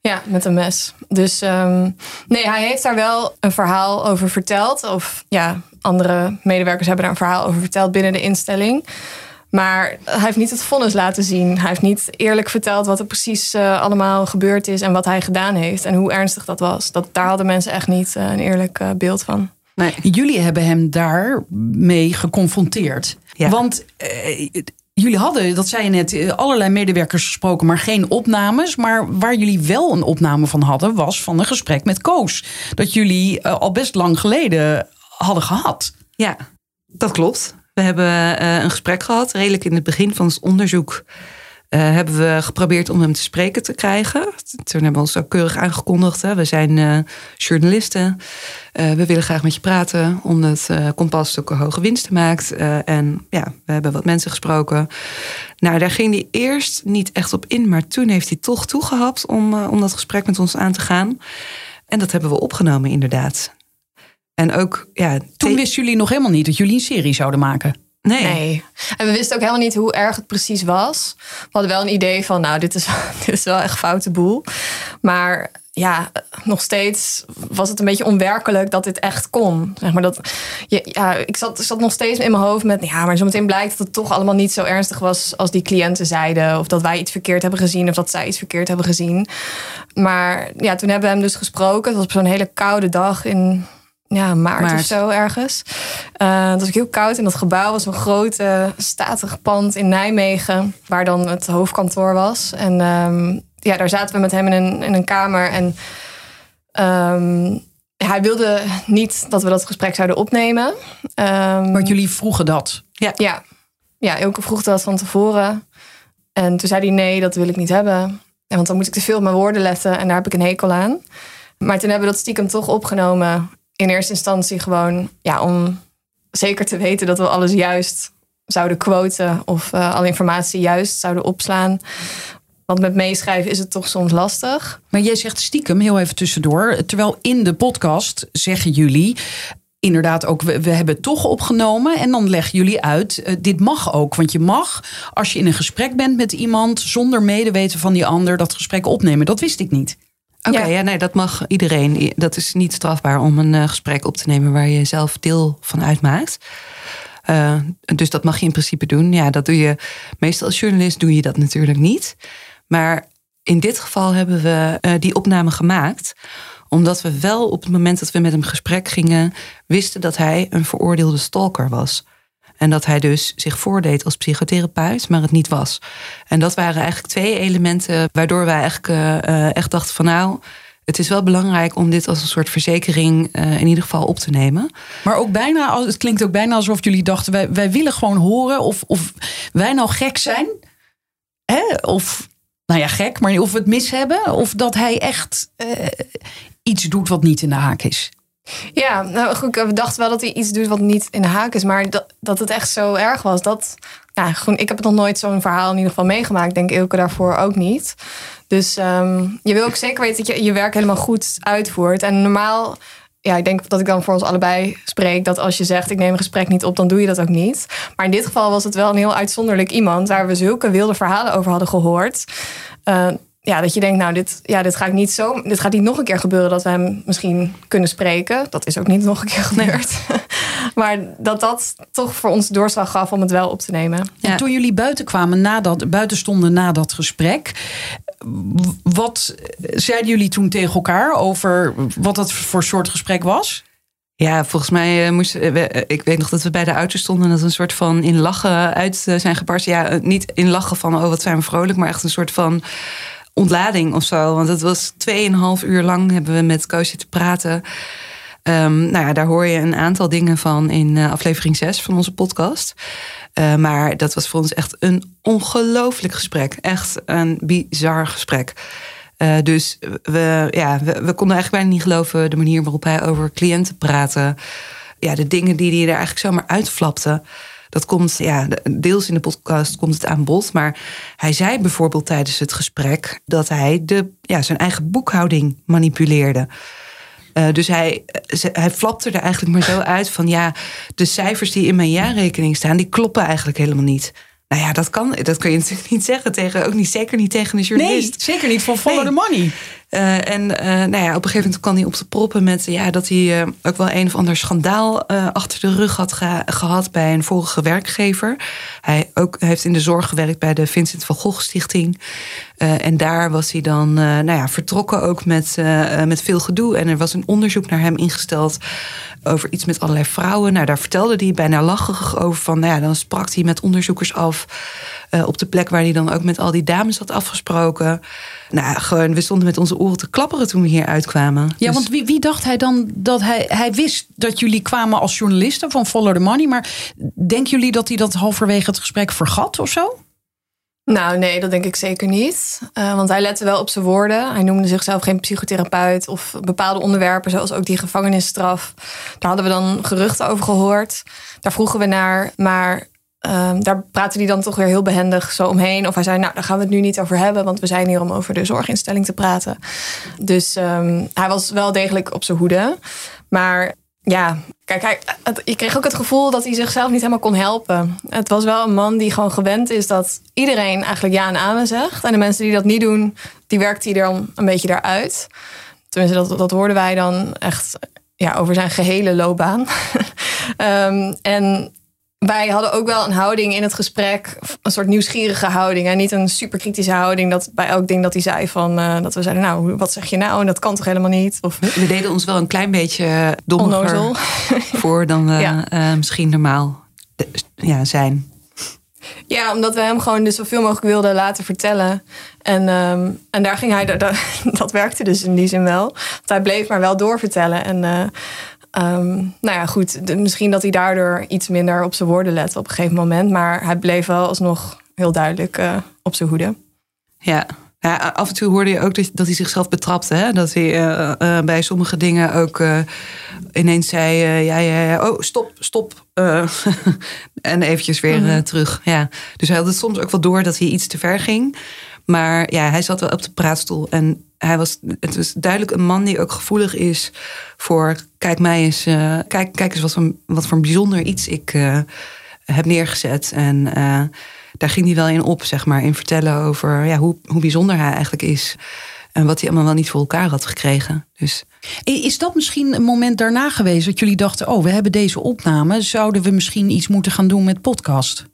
Ja, met een mes. Dus um, nee, hij heeft daar wel een verhaal over verteld. Of ja, andere medewerkers hebben daar een verhaal over verteld binnen de instelling. Maar hij heeft niet het vonnis laten zien. Hij heeft niet eerlijk verteld wat er precies uh, allemaal gebeurd is en wat hij gedaan heeft en hoe ernstig dat was. Dat, daar hadden mensen echt niet uh, een eerlijk uh, beeld van. Nee. Jullie hebben hem daarmee geconfronteerd. Ja. Want Jullie hadden, dat zei je net, allerlei medewerkers gesproken, maar geen opnames. Maar waar jullie wel een opname van hadden, was van een gesprek met Koos. Dat jullie uh, al best lang geleden hadden gehad. Ja, dat klopt. We hebben uh, een gesprek gehad, redelijk in het begin van ons onderzoek. Uh, hebben we geprobeerd om hem te spreken te krijgen. Toen hebben we ons ook keurig aangekondigd. Hè. We zijn uh, journalisten. We willen graag met je praten. Omdat Kompas ook hoge winsten maakt. en ja, we hebben wat mensen gesproken. Nou, daar ging hij eerst niet echt op in. Maar toen heeft hij toch toegehapt om, om dat gesprek met ons aan te gaan. En dat hebben we opgenomen inderdaad. En ook, ja... Toen wisten jullie nog helemaal niet dat jullie een serie zouden maken. Nee. nee. En we wisten ook helemaal niet hoe erg het precies was. We hadden wel een idee van, nou, dit is, (laughs) dit is wel echt foute boel. Maar ja, nog steeds was het een beetje onwerkelijk dat dit echt kon. Zeg maar dat, ja, ik zat, zat nog steeds in mijn hoofd met, ja, maar zometeen blijkt dat het toch allemaal niet zo ernstig was als die cliënten zeiden. Of dat wij iets verkeerd hebben gezien of dat zij iets verkeerd hebben gezien. Maar ja, toen hebben we hem dus gesproken. Het was op zo'n hele koude dag in ja, maart, maart, of zo ergens. Uh, het was heel koud in dat gebouw. was een grote, statig pand in Nijmegen. Waar dan het hoofdkantoor was. En um, ja, daar zaten we met hem in een, in een kamer. En ehm, hij wilde niet dat we dat gesprek zouden opnemen. Um, Want jullie vroegen dat? Ja. Ja, ja Ilke vroeg dat van tevoren. En toen zei hij nee, dat wil ik niet hebben. Want dan moet ik te veel op mijn woorden letten en daar heb ik een hekel aan. Maar toen hebben we dat stiekem toch opgenomen. In eerste instantie gewoon ja, om zeker te weten dat we alles juist zouden quoten of uh, alle informatie juist zouden opslaan. Want met meeschrijven is het toch soms lastig. Maar jij zegt stiekem, heel even tussendoor. Terwijl in de podcast zeggen jullie inderdaad ook, we, we, hebben toch opgenomen. En dan leggen jullie uit, uh, dit mag ook. Want je mag, als je in een gesprek bent met iemand, zonder medeweten van die ander, dat gesprek opnemen. Dat wist ik niet. Oké, okay, ja. ja. nee, dat mag iedereen. Dat is niet strafbaar om een uh, gesprek op te nemen waar je zelf deel van uitmaakt. Uh, dus dat mag je in principe doen. Ja, dat doe je meestal als journalist doe je dat natuurlijk niet. Maar in dit geval hebben we uh, die opname gemaakt omdat we wel op het moment dat we met hem gesprek gingen, wisten dat hij een veroordeelde stalker was. En dat hij dus zich voordeed als psychotherapeut, maar het niet was. En dat waren eigenlijk twee elementen waardoor wij eigenlijk uh, echt dachten van nou, het is wel belangrijk om dit als een soort verzekering uh, in ieder geval op te nemen. Maar ook bijna, het klinkt ook bijna alsof jullie dachten, wij, willen gewoon horen of, of wij nou gek zijn. Hè? Of, nou ja, gek, maar of we het mis hebben. Of dat hij echt uh, iets doet wat niet in de haak is. Ja, nou goed, we dachten wel dat hij iets doet wat niet in de haak is. Maar dat, dat het echt zo erg was, dat... Nou, ik heb nog nooit zo'n verhaal in ieder geval meegemaakt. Denk Ilke daarvoor ook niet. Dus um, je wil ook zeker weten dat je je werk helemaal goed uitvoert. En normaal, ja, ik denk dat ik dan voor ons allebei spreek... dat als je zegt, ik neem een gesprek niet op, dan doe je dat ook niet. Maar in dit geval was het wel een heel uitzonderlijk iemand... waar we zulke wilde verhalen over hadden gehoord... Uh, ja, dat je denkt, nou, dit, ja, dit, gaat niet zo, dit gaat niet nog een keer gebeuren dat we hem misschien kunnen spreken. Dat is ook niet nog een keer gebeurd. (laughs) maar dat dat toch voor ons doorslag gaf om het wel op te nemen. Ja. En toen jullie buiten kwamen, na dat, buiten stonden na dat gesprek. Wat zeiden jullie toen tegen elkaar over wat dat voor soort gesprek was? Ja, volgens mij uh, moesten we. Uh, ik weet nog dat we bij de auto stonden en dat we een soort van in lachen uit zijn gebarsten. Ja, niet in lachen van oh wat zijn we vrolijk, maar echt een soort van ontlading of zo. Want het was 2,5 uur lang hebben we met Koos te praten. Um, nou ja, daar hoor je een aantal dingen van in uh, aflevering 6 van onze podcast. Uh, maar dat was voor ons echt een ongelooflijk gesprek. Echt een bizar gesprek. Uh, dus we, ja, we, we, konden eigenlijk bijna niet geloven de manier waarop hij over cliënten praatte. Ja, de dingen die hij er eigenlijk zomaar uitflapte. Dat komt, ja, deels in de podcast komt het aan bod. Maar hij zei bijvoorbeeld tijdens het gesprek dat hij de, ja, zijn eigen boekhouding manipuleerde. Uh, dus hij, hij flapte er eigenlijk maar zo uit van ja, de cijfers die in mijn jaarrekening staan, die kloppen eigenlijk helemaal niet. Nou ja, dat kan, dat kun je natuurlijk niet zeggen tegen, ook niet, zeker niet tegen een journalist. Nee, zeker niet van follow nee. the money. Uh, en uh, nou ja, op een gegeven moment kwam hij op de proppen met ja, dat hij uh, ook wel een of ander schandaal achter de rug had ge gehad bij een vorige werkgever. Hij ook, heeft in de zorg gewerkt bij de Vincent van Gogh Stichting. en daar was hij dan nou ja, vertrokken ook met, met veel gedoe. En er was een onderzoek naar hem ingesteld over iets met allerlei vrouwen. Nou, daar vertelde hij bijna lachig over van, nou ja, dan sprak hij met onderzoekers af op de plek waar hij dan ook met al die dames had afgesproken. Nou, gewoon, we stonden met onze oren te klapperen toen we hier uitkwamen. Ja, dus... want wie, wie dacht hij dan dat hij... Hij wist dat jullie kwamen als journalisten van Follow the Money. Maar denken jullie dat hij dat halverwege het gesprek vergat of zo? Nou, nee, dat denk ik zeker niet. Uh, want hij lette wel op zijn woorden. Hij noemde zichzelf geen psychotherapeut of bepaalde onderwerpen, zoals ook die gevangenisstraf. Daar hadden we dan geruchten over gehoord. Daar vroegen we naar. Maar Um, daar praatte hij dan toch weer heel behendig zo omheen. Of hij zei, nou, daar gaan we het nu niet over hebben, want we zijn hier om over de zorginstelling te praten. Dus um, hij was wel degelijk op zijn hoede. Maar ja, kijk, hij, je kreeg ook het gevoel dat hij zichzelf niet helemaal kon helpen. Het was wel een man die gewoon gewend is dat iedereen eigenlijk ja en amen zegt. En de mensen die dat niet doen, die werkt hij dan een beetje daaruit. Tenminste, dat, dat hoorden wij dan echt ja, over zijn gehele loopbaan. um, (laughs) en wij hadden ook wel een houding in het gesprek, een soort nieuwsgierige houding. En niet een superkritische houding dat bij elk ding dat hij zei van uh, dat we zeiden, nou, wat zeg je nou? En dat kan toch helemaal niet? Of, we deden ons wel een klein beetje dommer (laughs) voor dan we (laughs) ja. uh, misschien normaal ja, zijn. Ja, omdat we hem gewoon dus zoveel mogelijk wilden laten vertellen. En, ehm, en daar ging hij, (laughs) dat, dat werkte dus in die zin wel. Want hij bleef maar wel doorvertellen. En uh, nou ja, goed, misschien dat hij daardoor iets minder op zijn woorden lette op een gegeven moment. Maar hij bleef wel alsnog heel duidelijk uh, op zijn hoede. Ja, ja, af en toe hoorde je ook dat, dat hij zichzelf betrapte. Hè? Dat hij uh, uh, bij sommige dingen ook ineens zei: ja, ja, ja, oh, stop, stop. (laughs) en eventjes weer mm. terug. Ja. Dus hij had het soms ook wel door dat hij iets te ver ging. Maar ja, hij zat wel op de praatstoel. En hij was, het was duidelijk een man die ook gevoelig is voor: kijk, mij eens, kijk, kijk eens wat voor, wat voor een bijzonder iets ik heb neergezet. En daar ging hij wel in op, zeg maar, in vertellen over ja, hoe, hoe bijzonder hij eigenlijk is. En wat hij allemaal wel niet voor elkaar had gekregen. Dus. Is dat misschien een moment daarna geweest dat jullie dachten: oh, we hebben deze opname, zouden we misschien iets moeten gaan doen met podcast?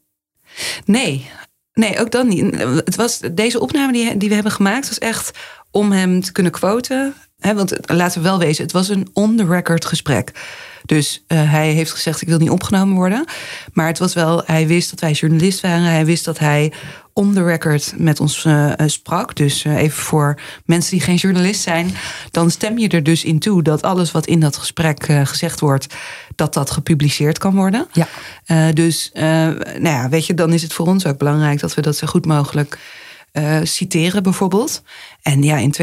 Nee, nee, ook dan niet. Het was, deze opname die, die we hebben gemaakt, was echt om hem te kunnen quoten. Want laten we wel wezen, het was een on-the-record gesprek. Dus uh, hij heeft gezegd: Ik wil niet opgenomen worden. Maar het was wel, hij wist dat wij journalist waren. Hij wist dat hij on the record met ons uh, sprak. Dus uh, even voor mensen die geen journalist zijn. Dan stem je er dus in toe dat alles wat in dat gesprek gezegd wordt. dat dat gepubliceerd kan worden. Ja. dus nou ja, weet je, dan is het voor ons ook belangrijk dat we dat zo goed mogelijk uh, citeren bijvoorbeeld. En ja, in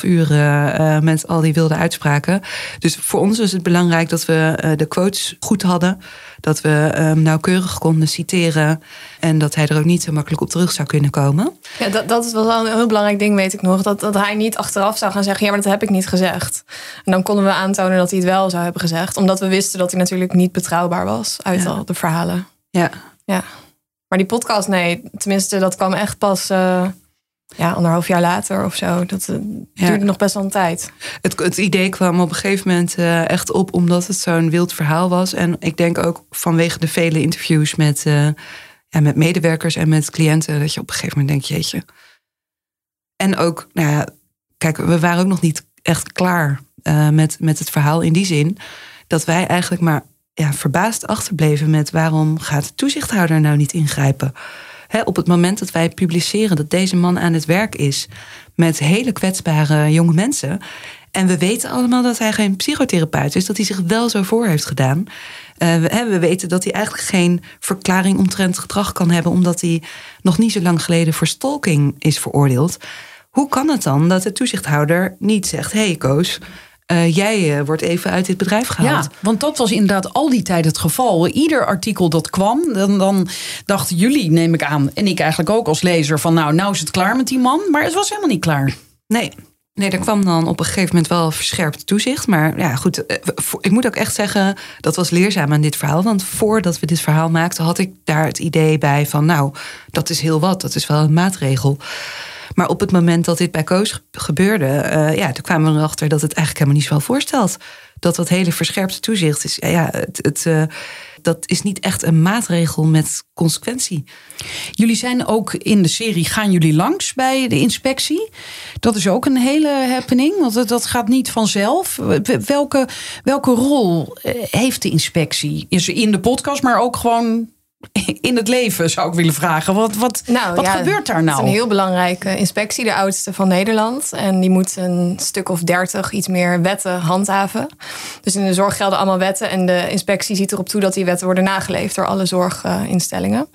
2,5 uur uh, met al die wilde uitspraken. Dus voor ons is het belangrijk dat we uh, de quotes goed hadden. Dat we um, nauwkeurig konden citeren. En dat hij er ook niet zo makkelijk op terug zou kunnen komen. Ja, dat, dat was wel een heel belangrijk ding, weet ik nog. Dat, dat hij niet achteraf zou gaan zeggen: Ja, maar dat heb ik niet gezegd. En dan konden we aantonen dat hij het wel zou hebben gezegd. Omdat we wisten dat hij natuurlijk niet betrouwbaar was uit ja. al de verhalen. Ja. Ja. Maar die podcast, nee. Tenminste, dat kwam echt pas uh, ja, anderhalf jaar later of zo. Dat uh, ja. duurde nog best wel een tijd. Het, het idee kwam op een gegeven moment uh, echt op omdat het zo'n wild verhaal was. En ik denk ook vanwege de vele interviews met, ja, met medewerkers en met cliënten. Dat je op een gegeven moment denkt, jeetje. En ook, nou ja, kijk, we waren ook nog niet echt klaar met, met het verhaal in die zin. Dat wij eigenlijk maar ja, verbaasd achterbleven met waarom gaat de toezichthouder nou niet ingrijpen? Op het moment dat wij publiceren dat deze man aan het werk is met hele kwetsbare jonge mensen. En we weten allemaal dat hij geen psychotherapeut is, dat hij zich wel zo voor heeft gedaan. Uh, we, we, weten dat hij eigenlijk geen verklaring omtrent gedrag kan hebben, omdat hij nog niet zo lang geleden voor stalking is veroordeeld. Hoe kan het dan dat de toezichthouder niet zegt: hé hey, Koos, uh, jij uh, wordt even uit dit bedrijf gehaald. Ja, want dat was inderdaad al die tijd het geval. Ieder artikel dat kwam, dan, dan dachten jullie, neem ik aan, en ik eigenlijk ook als lezer, van nou, nou is het klaar met die man. Maar het was helemaal niet klaar. Nee. Nee, er kwam dan op een gegeven moment wel verscherpt toezicht. Maar ja, goed, eh, ik moet ook echt zeggen, dat was leerzaam aan dit verhaal. Want voordat we dit verhaal maakten, had ik daar het idee bij van, nou, dat is heel wat, dat is wel een maatregel. Maar op het moment dat dit bij Koos gebeurde, uh, ja, toen kwamen we erachter dat het eigenlijk helemaal niet zo voorstelt. Dat dat hele verscherpte toezicht is. Ja, het, het uh, dat is niet echt een maatregel met consequentie. Jullie zijn ook in de serie Gaan jullie langs bij de inspectie? Dat is ook een hele happening, want dat gaat niet vanzelf. Welke, welke rol eh, heeft de inspectie? Is in de podcast, maar ook gewoon in het leven, zou ik willen vragen. Wat, wat, nou, wat ja, gebeurt daar nou? Het is een heel belangrijke inspectie, de oudste van Nederland. En die moet een stuk of dertig iets meer wetten handhaven. Dus in de zorg gelden allemaal wetten. En de inspectie ziet erop toe dat die wetten worden nageleefd door alle zorginstellingen.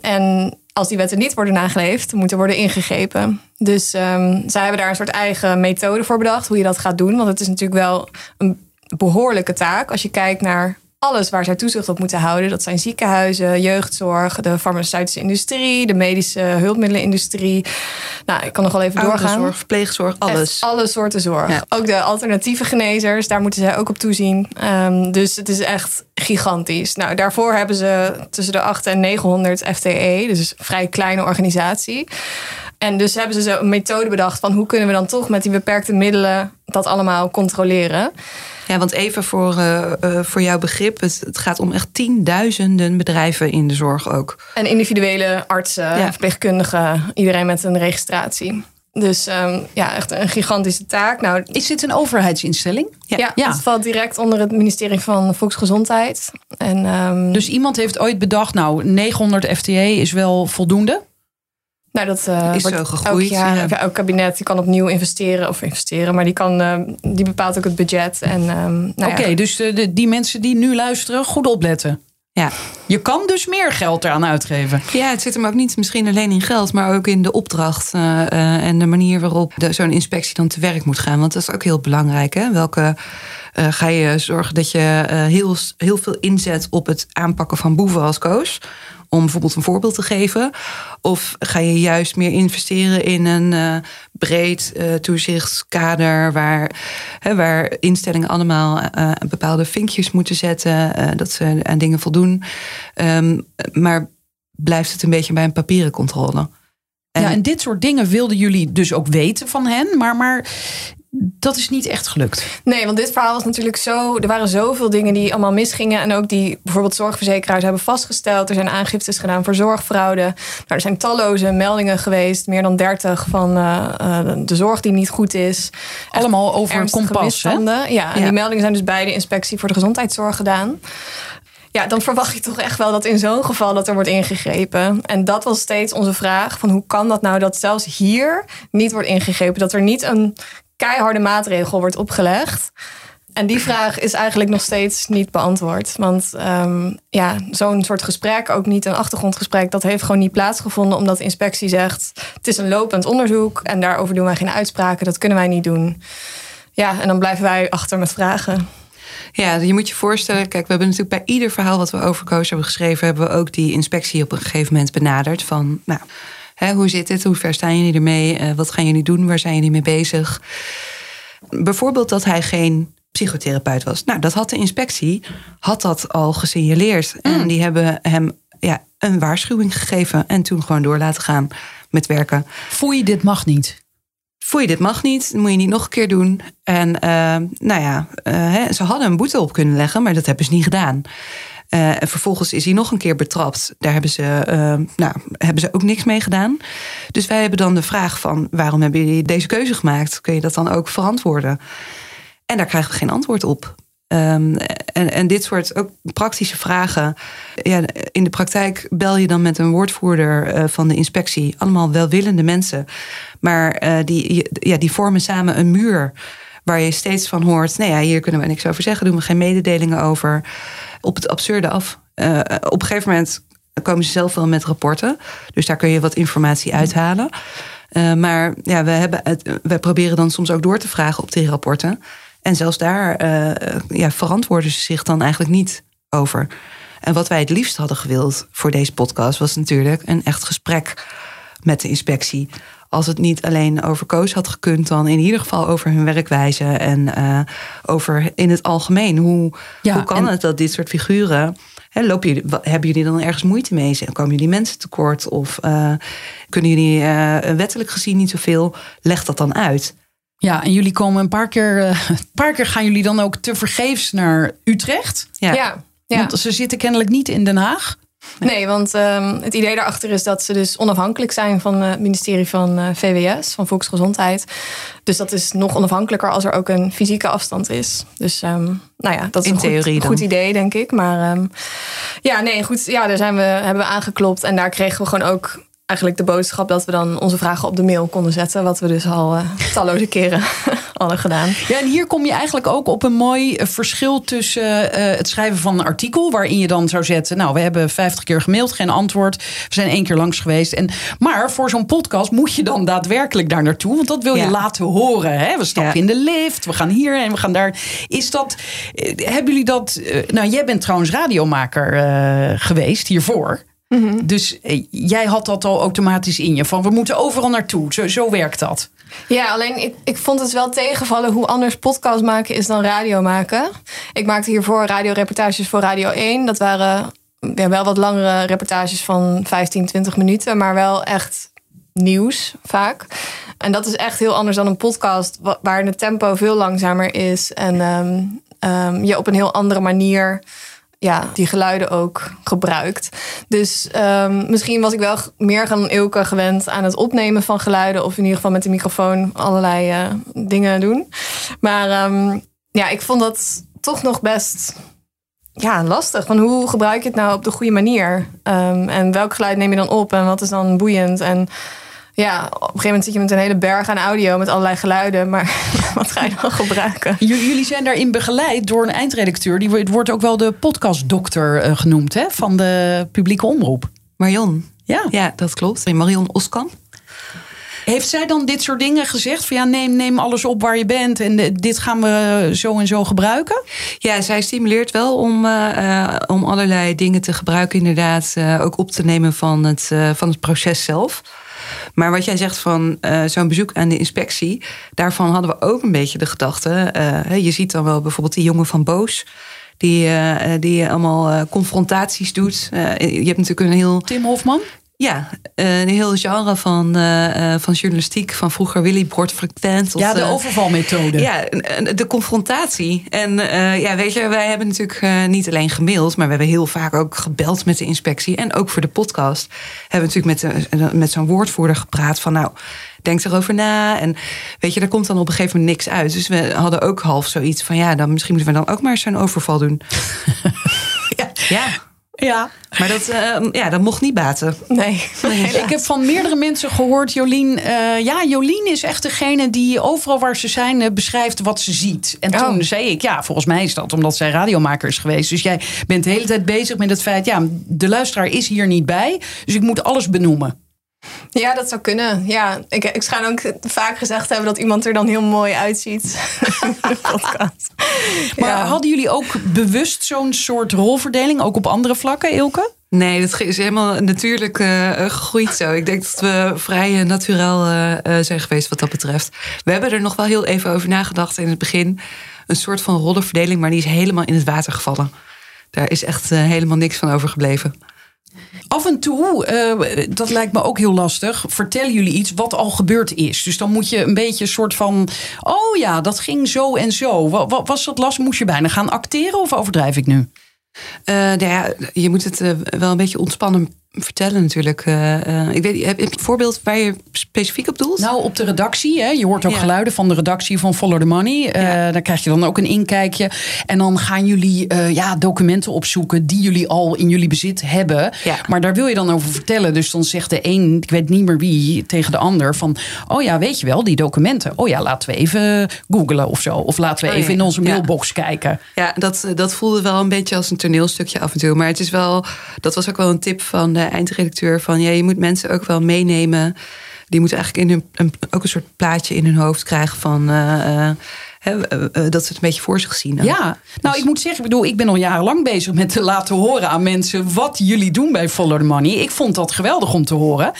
En als die wetten niet worden nageleefd, moeten worden ingegrepen. Dus um, zij hebben daar een soort eigen methode voor bedacht, hoe je dat gaat doen. Want het is natuurlijk wel een behoorlijke taak als je kijkt naar alles waar zij toezicht op moeten houden. Dat zijn ziekenhuizen, jeugdzorg, de farmaceutische industrie, de medische hulpmiddelenindustrie. Nou, ik kan nog wel even doorgaan. Zorg, verpleegzorg, alles. Echt alle soorten zorg. Ook de alternatieve genezers, daar moeten zij ook op toezien. Um, dus het is echt gigantisch. Nou, daarvoor hebben ze tussen de 8 en 900 FTE, dus een vrij kleine organisatie. En dus hebben ze zo een methode bedacht van hoe kunnen we dan toch met die beperkte middelen dat allemaal controleren. Ja, want even voor, uh, uh, voor jouw begrip, het, het, gaat om echt tienduizenden bedrijven in de zorg ook. En individuele artsen, ja. verpleegkundigen, iedereen met een registratie. Dus um, ja, echt een gigantische taak. Nou, is dit een overheidsinstelling? Ja, ja, het valt direct onder het ministerie van Volksgezondheid. En, um, dus iemand heeft ooit bedacht, nou, 900 FTE is wel voldoende? Nou, dat uh, is zo gegroeid. Elk, jaar, ja. elk kabinet die kan opnieuw investeren of investeren, maar die, kan, uh, die bepaalt ook het budget. En, um, nou Oké, ja. dus de, die mensen die nu luisteren, goed opletten. Ja. Je kan dus meer geld eraan uitgeven. Ja, het zit hem ook niet misschien alleen in geld, maar ook in de opdracht uh, uh, en de manier waarop zo'n inspectie dan te werk moet gaan. Want dat is ook heel belangrijk. Hè? Welke uh, ga je zorgen dat je heel, heel veel inzet op het aanpakken van boeven als koos? Om bijvoorbeeld een voorbeeld te geven? Of ga je juist meer investeren in een uh, breed uh, toezichtskader waar, hè, waar instellingen allemaal uh, bepaalde vinkjes moeten zetten, dat ze aan dingen voldoen. Um, maar blijft het een beetje bij een papieren controle? En, ja, en dit soort dingen wilden jullie dus ook weten van hen, maar, maar dat is niet echt gelukt. Nee, want dit verhaal was natuurlijk zo. Er waren zoveel dingen die allemaal misgingen. En ook die bijvoorbeeld zorgverzekeraars hebben vastgesteld. Er zijn aangiftes gedaan voor zorgfraude. Nou, er zijn talloze meldingen geweest. Meer dan 30 van uh, uh, de zorg die niet goed is. Allemaal over kompas. Hè? Ja, en ja. die meldingen zijn dus bij de inspectie voor de gezondheidszorg gedaan. Ja, dan verwacht je toch echt wel dat in zo'n geval dat er wordt ingegrepen. En dat was steeds onze vraag: van hoe kan dat nou dat zelfs hier niet wordt ingegrepen? Dat er niet een keiharde maatregel wordt opgelegd. En die vraag is eigenlijk nog steeds niet beantwoord. Want um, ja, zo'n soort gesprek, ook niet een achtergrondgesprek, dat heeft gewoon niet plaatsgevonden. Omdat de inspectie zegt: het is een lopend onderzoek en daarover doen wij geen uitspraken. Dat kunnen wij niet doen. Ja, en dan blijven wij achter met vragen. Ja, je moet je voorstellen, kijk, we hebben natuurlijk bij ieder verhaal wat we over hebben geschreven, hebben we ook die inspectie op een gegeven moment benaderd. Van, nou, hè, hoe zit het? Hoe ver staan jullie ermee? Uh, wat gaan jullie doen? Waar zijn jullie mee bezig? Bijvoorbeeld dat hij geen psychotherapeut was. Nou, dat had de inspectie, had dat al gesignaleerd. Mm. En die hebben hem ja, een waarschuwing gegeven en toen gewoon door laten gaan met werken. Voel je dit mag niet? Voel je dit mag niet, dat moet je niet nog een keer doen. En uh, nou ja, uh, hè, ze hadden een boete op kunnen leggen, maar dat hebben ze niet gedaan. Uh, en vervolgens is hij nog een keer betrapt. Daar hebben ze, nou, hebben ze ook niks mee gedaan. Dus wij hebben dan de vraag van... waarom hebben jullie deze keuze gemaakt? Kun je dat dan ook verantwoorden? En daar krijgen we geen antwoord op. Um, en, en dit soort ook praktische vragen. Ja, in de praktijk bel je dan met een woordvoerder uh, van de inspectie. Allemaal welwillende mensen. Maar uh, die, ja, die vormen samen een muur. Waar je steeds van hoort. Nee, ja, hier kunnen we niks over zeggen. Doen we geen mededelingen over. Op het absurde af. Uh, op een gegeven moment komen ze zelf wel met rapporten. Dus daar kun je wat informatie uithalen. Uh, maar ja, we, hebben het, we proberen dan soms ook door te vragen op die rapporten. En zelfs daar uh, ja, verantwoorden ze zich dan eigenlijk niet over. En wat wij het liefst hadden gewild voor deze podcast was natuurlijk een echt gesprek met de inspectie. Als het niet alleen over Koos had gekund, dan in ieder geval over hun werkwijze en uh, over in het algemeen. Hoe, ja, hoe kan en... het dat dit soort figuren. Hè, lopen jullie, hebben jullie dan ergens moeite mee? Komen jullie mensen tekort? Of uh, kunnen jullie uh, wettelijk gezien niet zoveel? Leg dat dan uit. Ja, en jullie komen een paar keer, een paar keer gaan jullie dan ook te vergeefs naar Utrecht. Ja. ja, ja. Want ze zitten kennelijk niet in Den Haag. Nee, want um, het idee daarachter is dat ze dus onafhankelijk zijn van het ministerie van uh, VWS, van Volksgezondheid. Dus dat is nog onafhankelijker als er ook een fysieke afstand is. Dus um, nou ja, dat is In een theorie goed, idee, denk ik. Maar um, ja, nee, goed. Ja, daar zijn we, hebben we aangeklopt en daar kregen we gewoon ook eigenlijk de boodschap dat we dan onze vragen op de mail konden zetten. Wat we dus al uh, talloze keren (laughs) hadden gedaan. Ja, en hier kom je eigenlijk ook op een mooi verschil tussen uh, het schrijven van een artikel. Waarin je dan zou zetten. Nou, we hebben 50 keer gemaild, geen antwoord. We zijn één keer langs geweest. En, maar voor zo'n podcast moet je dan daadwerkelijk daar naartoe. Want dat wil je Ja. laten horen. Hè? We stappen Ja. in de lift, we gaan hier en we gaan daar. Is dat. eh, Hebben jullie dat. eh, Nou, jij bent trouwens radiomaker eh, geweest hiervoor. Dus eh, jij had dat al automatisch in je. Van we moeten overal naartoe. Zo, zo werkt dat. Ja, alleen ik, ik vond het wel tegenvallen hoe anders podcast maken is dan radio maken. Ik maakte hiervoor radioreportages voor Radio 1. Dat waren ja, wel wat langere reportages van 15, 20 minuten, maar wel echt nieuws vaak. En dat is echt heel anders dan een podcast, wa- waar het tempo veel langzamer is en ehm, ehm, je op een heel andere manier ja, die geluiden ook gebruikt. Dus ehm, misschien was ik wel meer gaan Ilke gewend aan het opnemen van geluiden. Of in ieder geval met de microfoon allerlei uh, dingen doen. Maar ehm, ja, ik vond dat toch nog best ja, lastig. Van hoe gebruik je het nou op de goede manier? Um, en welk geluid neem je dan op? En wat is dan boeiend? En ja, op een gegeven moment zit je met een hele berg aan audio met allerlei geluiden. Maar (laughs) wat ga je dan gebruiken? Jullie zijn daarin begeleid door een eindredacteur. Die wordt ook wel de podcastdokter uh, genoemd hè, van de publieke omroep. Marion. Ja, ja dat klopt. Marion Oskamp. Heeft zij dan dit soort dingen gezegd? Van ja, neem, neem alles op waar je bent en dit gaan we zo en zo gebruiken? Ja, zij stimuleert wel om, uh, om allerlei dingen te gebruiken, inderdaad. Uh, ook op te nemen van het, van het proces zelf. Maar wat jij zegt van uh, zo'n bezoek aan de inspectie, daarvan hadden we ook een beetje de gedachte. Uh, je ziet dan wel bijvoorbeeld die jongen van Boos. Die, uh, die allemaal confrontaties doet. je hebt natuurlijk een heel. Tim Hofman? Ja, een heel genre van, uh, van journalistiek van vroeger Willy Bord frequent. Ja, de overvalmethode. Ja, de confrontatie. En uh, ja, weet je, wij hebben natuurlijk niet alleen gemaild, maar we hebben heel vaak ook gebeld met de inspectie. En ook voor de podcast hebben we natuurlijk met, met zo'n woordvoerder gepraat van nou. Denk erover na. En weet je, daar komt dan op een gegeven moment niks uit. Dus we hadden ook half zoiets van ja, dan misschien moeten we dan ook maar zo'n overval doen. (laughs) ja. ja. Ja. Maar dat, uh, ja, dat mocht niet baten. Nee. nee ik heb van meerdere mensen gehoord, Jolien. Uh, ja, Jolien is echt degene die overal waar ze zijn uh, beschrijft wat ze ziet. En toen oh. zei ik, ja, volgens mij is dat omdat zij radiomaker is geweest. Dus jij bent de hele tijd bezig met het feit, ja, de luisteraar is hier niet bij. Dus ik moet alles benoemen. Ja, dat zou kunnen. Ja, ik, ik schijn ook vaak gezegd hebben dat iemand er dan heel mooi uitziet. (laughs) podcast. Maar ja. hadden jullie ook bewust zo'n soort rolverdeling, ook op andere vlakken, Ilke? Nee, dat is helemaal natuurlijk uh, gegroeid zo. Ik denk dat we vrij natuurlijk uh, zijn geweest wat dat betreft. We hebben er nog wel heel even over nagedacht in het begin. Een soort van rollenverdeling, maar die is helemaal in het water gevallen. Daar is echt helemaal niks van overgebleven. Af en toe, uh, dat lijkt me ook heel lastig, vertellen jullie iets wat al gebeurd is. Dus dan moet je een beetje een soort van, oh ja, dat ging zo en zo. Wat, was dat last? Moest je bijna gaan acteren of overdrijf ik nu? Uh, nou ja, je moet het uh, wel een beetje ontspannen vertellen natuurlijk. Uh, ik weet, heb, heb je een voorbeeld waar je specifiek op doelt? Nou, op de redactie. Hè. Je hoort ook ja. geluiden van de redactie van Follow the Money. Uh, ja. Daar krijg je dan ook een inkijkje. En dan gaan jullie ja, documenten opzoeken die jullie al in jullie bezit hebben. Ja. Maar daar wil je dan over vertellen. Dus dan zegt de een, ik weet niet meer wie, tegen de ander van... oh ja, weet je wel, die documenten. Oh ja, laten we even googlen of zo. Of laten we oh, even in onze mailbox kijken. Ja, dat, dat voelde wel een beetje als een toneelstukje af en toe. Maar het is wel, dat was ook wel een tip van de eindredacteur van ja, je moet mensen ook wel meenemen. Die moeten eigenlijk in hun, een, ook een soort plaatje in hun hoofd krijgen van. Uh, uh, dat ze het een beetje voor zich zien. Ja, nou ik moet zeggen, ik bedoel, ik ben al jarenlang bezig met te laten horen aan mensen wat jullie doen bij Follow the Money. Ik vond dat geweldig om te horen.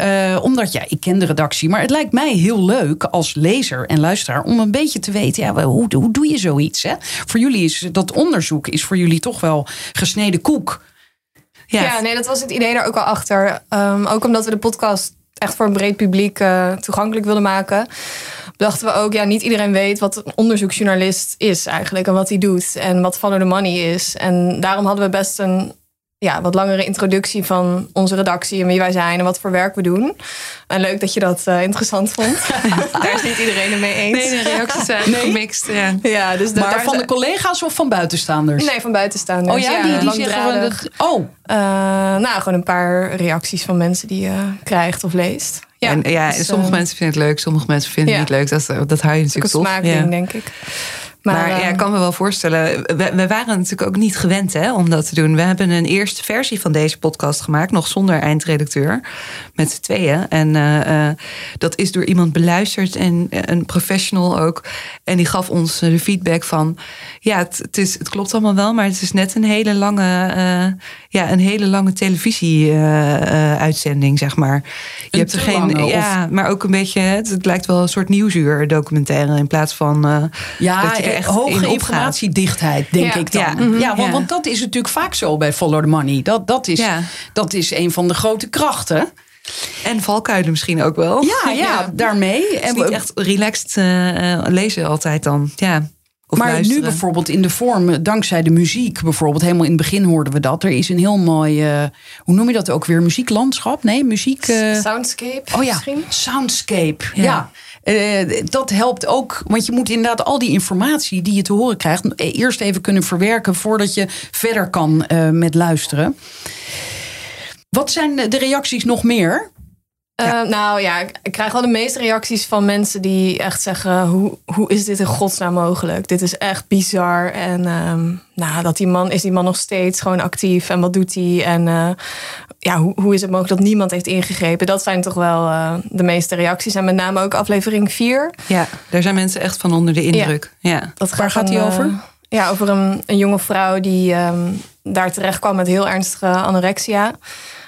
Uh, omdat ja, ik ken de redactie, maar het lijkt mij heel leuk als lezer en luisteraar om een beetje te weten, ja, hoe, hoe doe je zoiets? Hè? Voor jullie is dat onderzoek is voor jullie toch wel gesneden koek. Ja. nee, dat was het idee daar ook al achter. Um, ook omdat we de podcast echt voor een breed publiek uh, toegankelijk wilden maken. Dachten we ook, ja, niet iedereen weet wat een onderzoeksjournalist is eigenlijk. En wat hij doet. En wat Follow the Money is. En daarom hadden we best een ja, wat langere introductie van onze redactie en wie wij zijn en wat voor werk we doen. En leuk dat je dat uh, interessant vond. (laughs) daar is niet iedereen het mee eens. Nee, de reacties zijn nee. gemixt. Ja. Ja, dus maar van de collega's of van buitenstaanders? Nee, van buitenstaanders. Oh ja, die, die zeggen dat. Oh. Uh, nou, gewoon een paar reacties van mensen die je krijgt of leest. Ja, en ja, dus, sommige uh, mensen vinden het leuk, sommige mensen vinden het niet leuk. Dat, dat hou je natuurlijk toch. Een smaakding, denk ik. Maar, maar ja, ik kan me wel voorstellen. We, we, waren natuurlijk ook niet gewend hè, om dat te doen. We hebben een eerste versie van deze podcast gemaakt, nog zonder eindredacteur, met z'n tweeën. En uh, uh, dat is door iemand beluisterd en een professional ook. En die gaf ons de feedback van: ja, het, het, is, het klopt allemaal wel, maar het is net een hele lange, uh, ja, een hele lange televisie-uitzending, zeg maar. Je een hebt er geen, lange, ja, maar ook een beetje. Het, het lijkt wel een soort nieuwsuur documentaire in plaats van. ja, dat je echt hoge in informatiedichtheid, denk ja. ik dan. Ja. Ja, ja, want, want, dat is natuurlijk vaak zo bij Follow the Money. Dat, dat, is, ja. dat is een van de grote krachten. En valkuilen misschien ook wel. Ja, ja, daarmee. En niet echt relaxed uh, lezen altijd dan. Ja. Of maar luisteren. nu bijvoorbeeld in de vorm, dankzij de muziek bijvoorbeeld, helemaal in het begin hoorden we dat. Er is een heel mooi, eh, hoe noem je dat ook weer? Muzieklandschap? Nee, muziek. eh, Soundscape oh ja, misschien? soundscape. Ja. Ja. Eh, dat helpt ook, want je moet inderdaad al die informatie die je te horen krijgt, eh, eerst even kunnen verwerken voordat je verder kan eh, met luisteren. Wat zijn de reacties nog meer? Eh, nou ja, ik, krijg wel de meeste reacties van mensen die echt zeggen: hoe, hoe is dit in godsnaam mogelijk? Dit is echt bizar. En ehm, nou, dat die man is die man nog steeds gewoon actief en wat doet hij? En eh, ja, hoe, hoe is het mogelijk dat niemand heeft ingegrepen? Dat zijn toch wel eh, de meeste reacties. En met name ook aflevering 4. Ja, daar zijn mensen echt van onder de indruk. Ja. Dat Waar gaat dan, die eh, over? ja, over een, een jonge vrouw die ehm, daar terecht kwam met heel ernstige anorexia.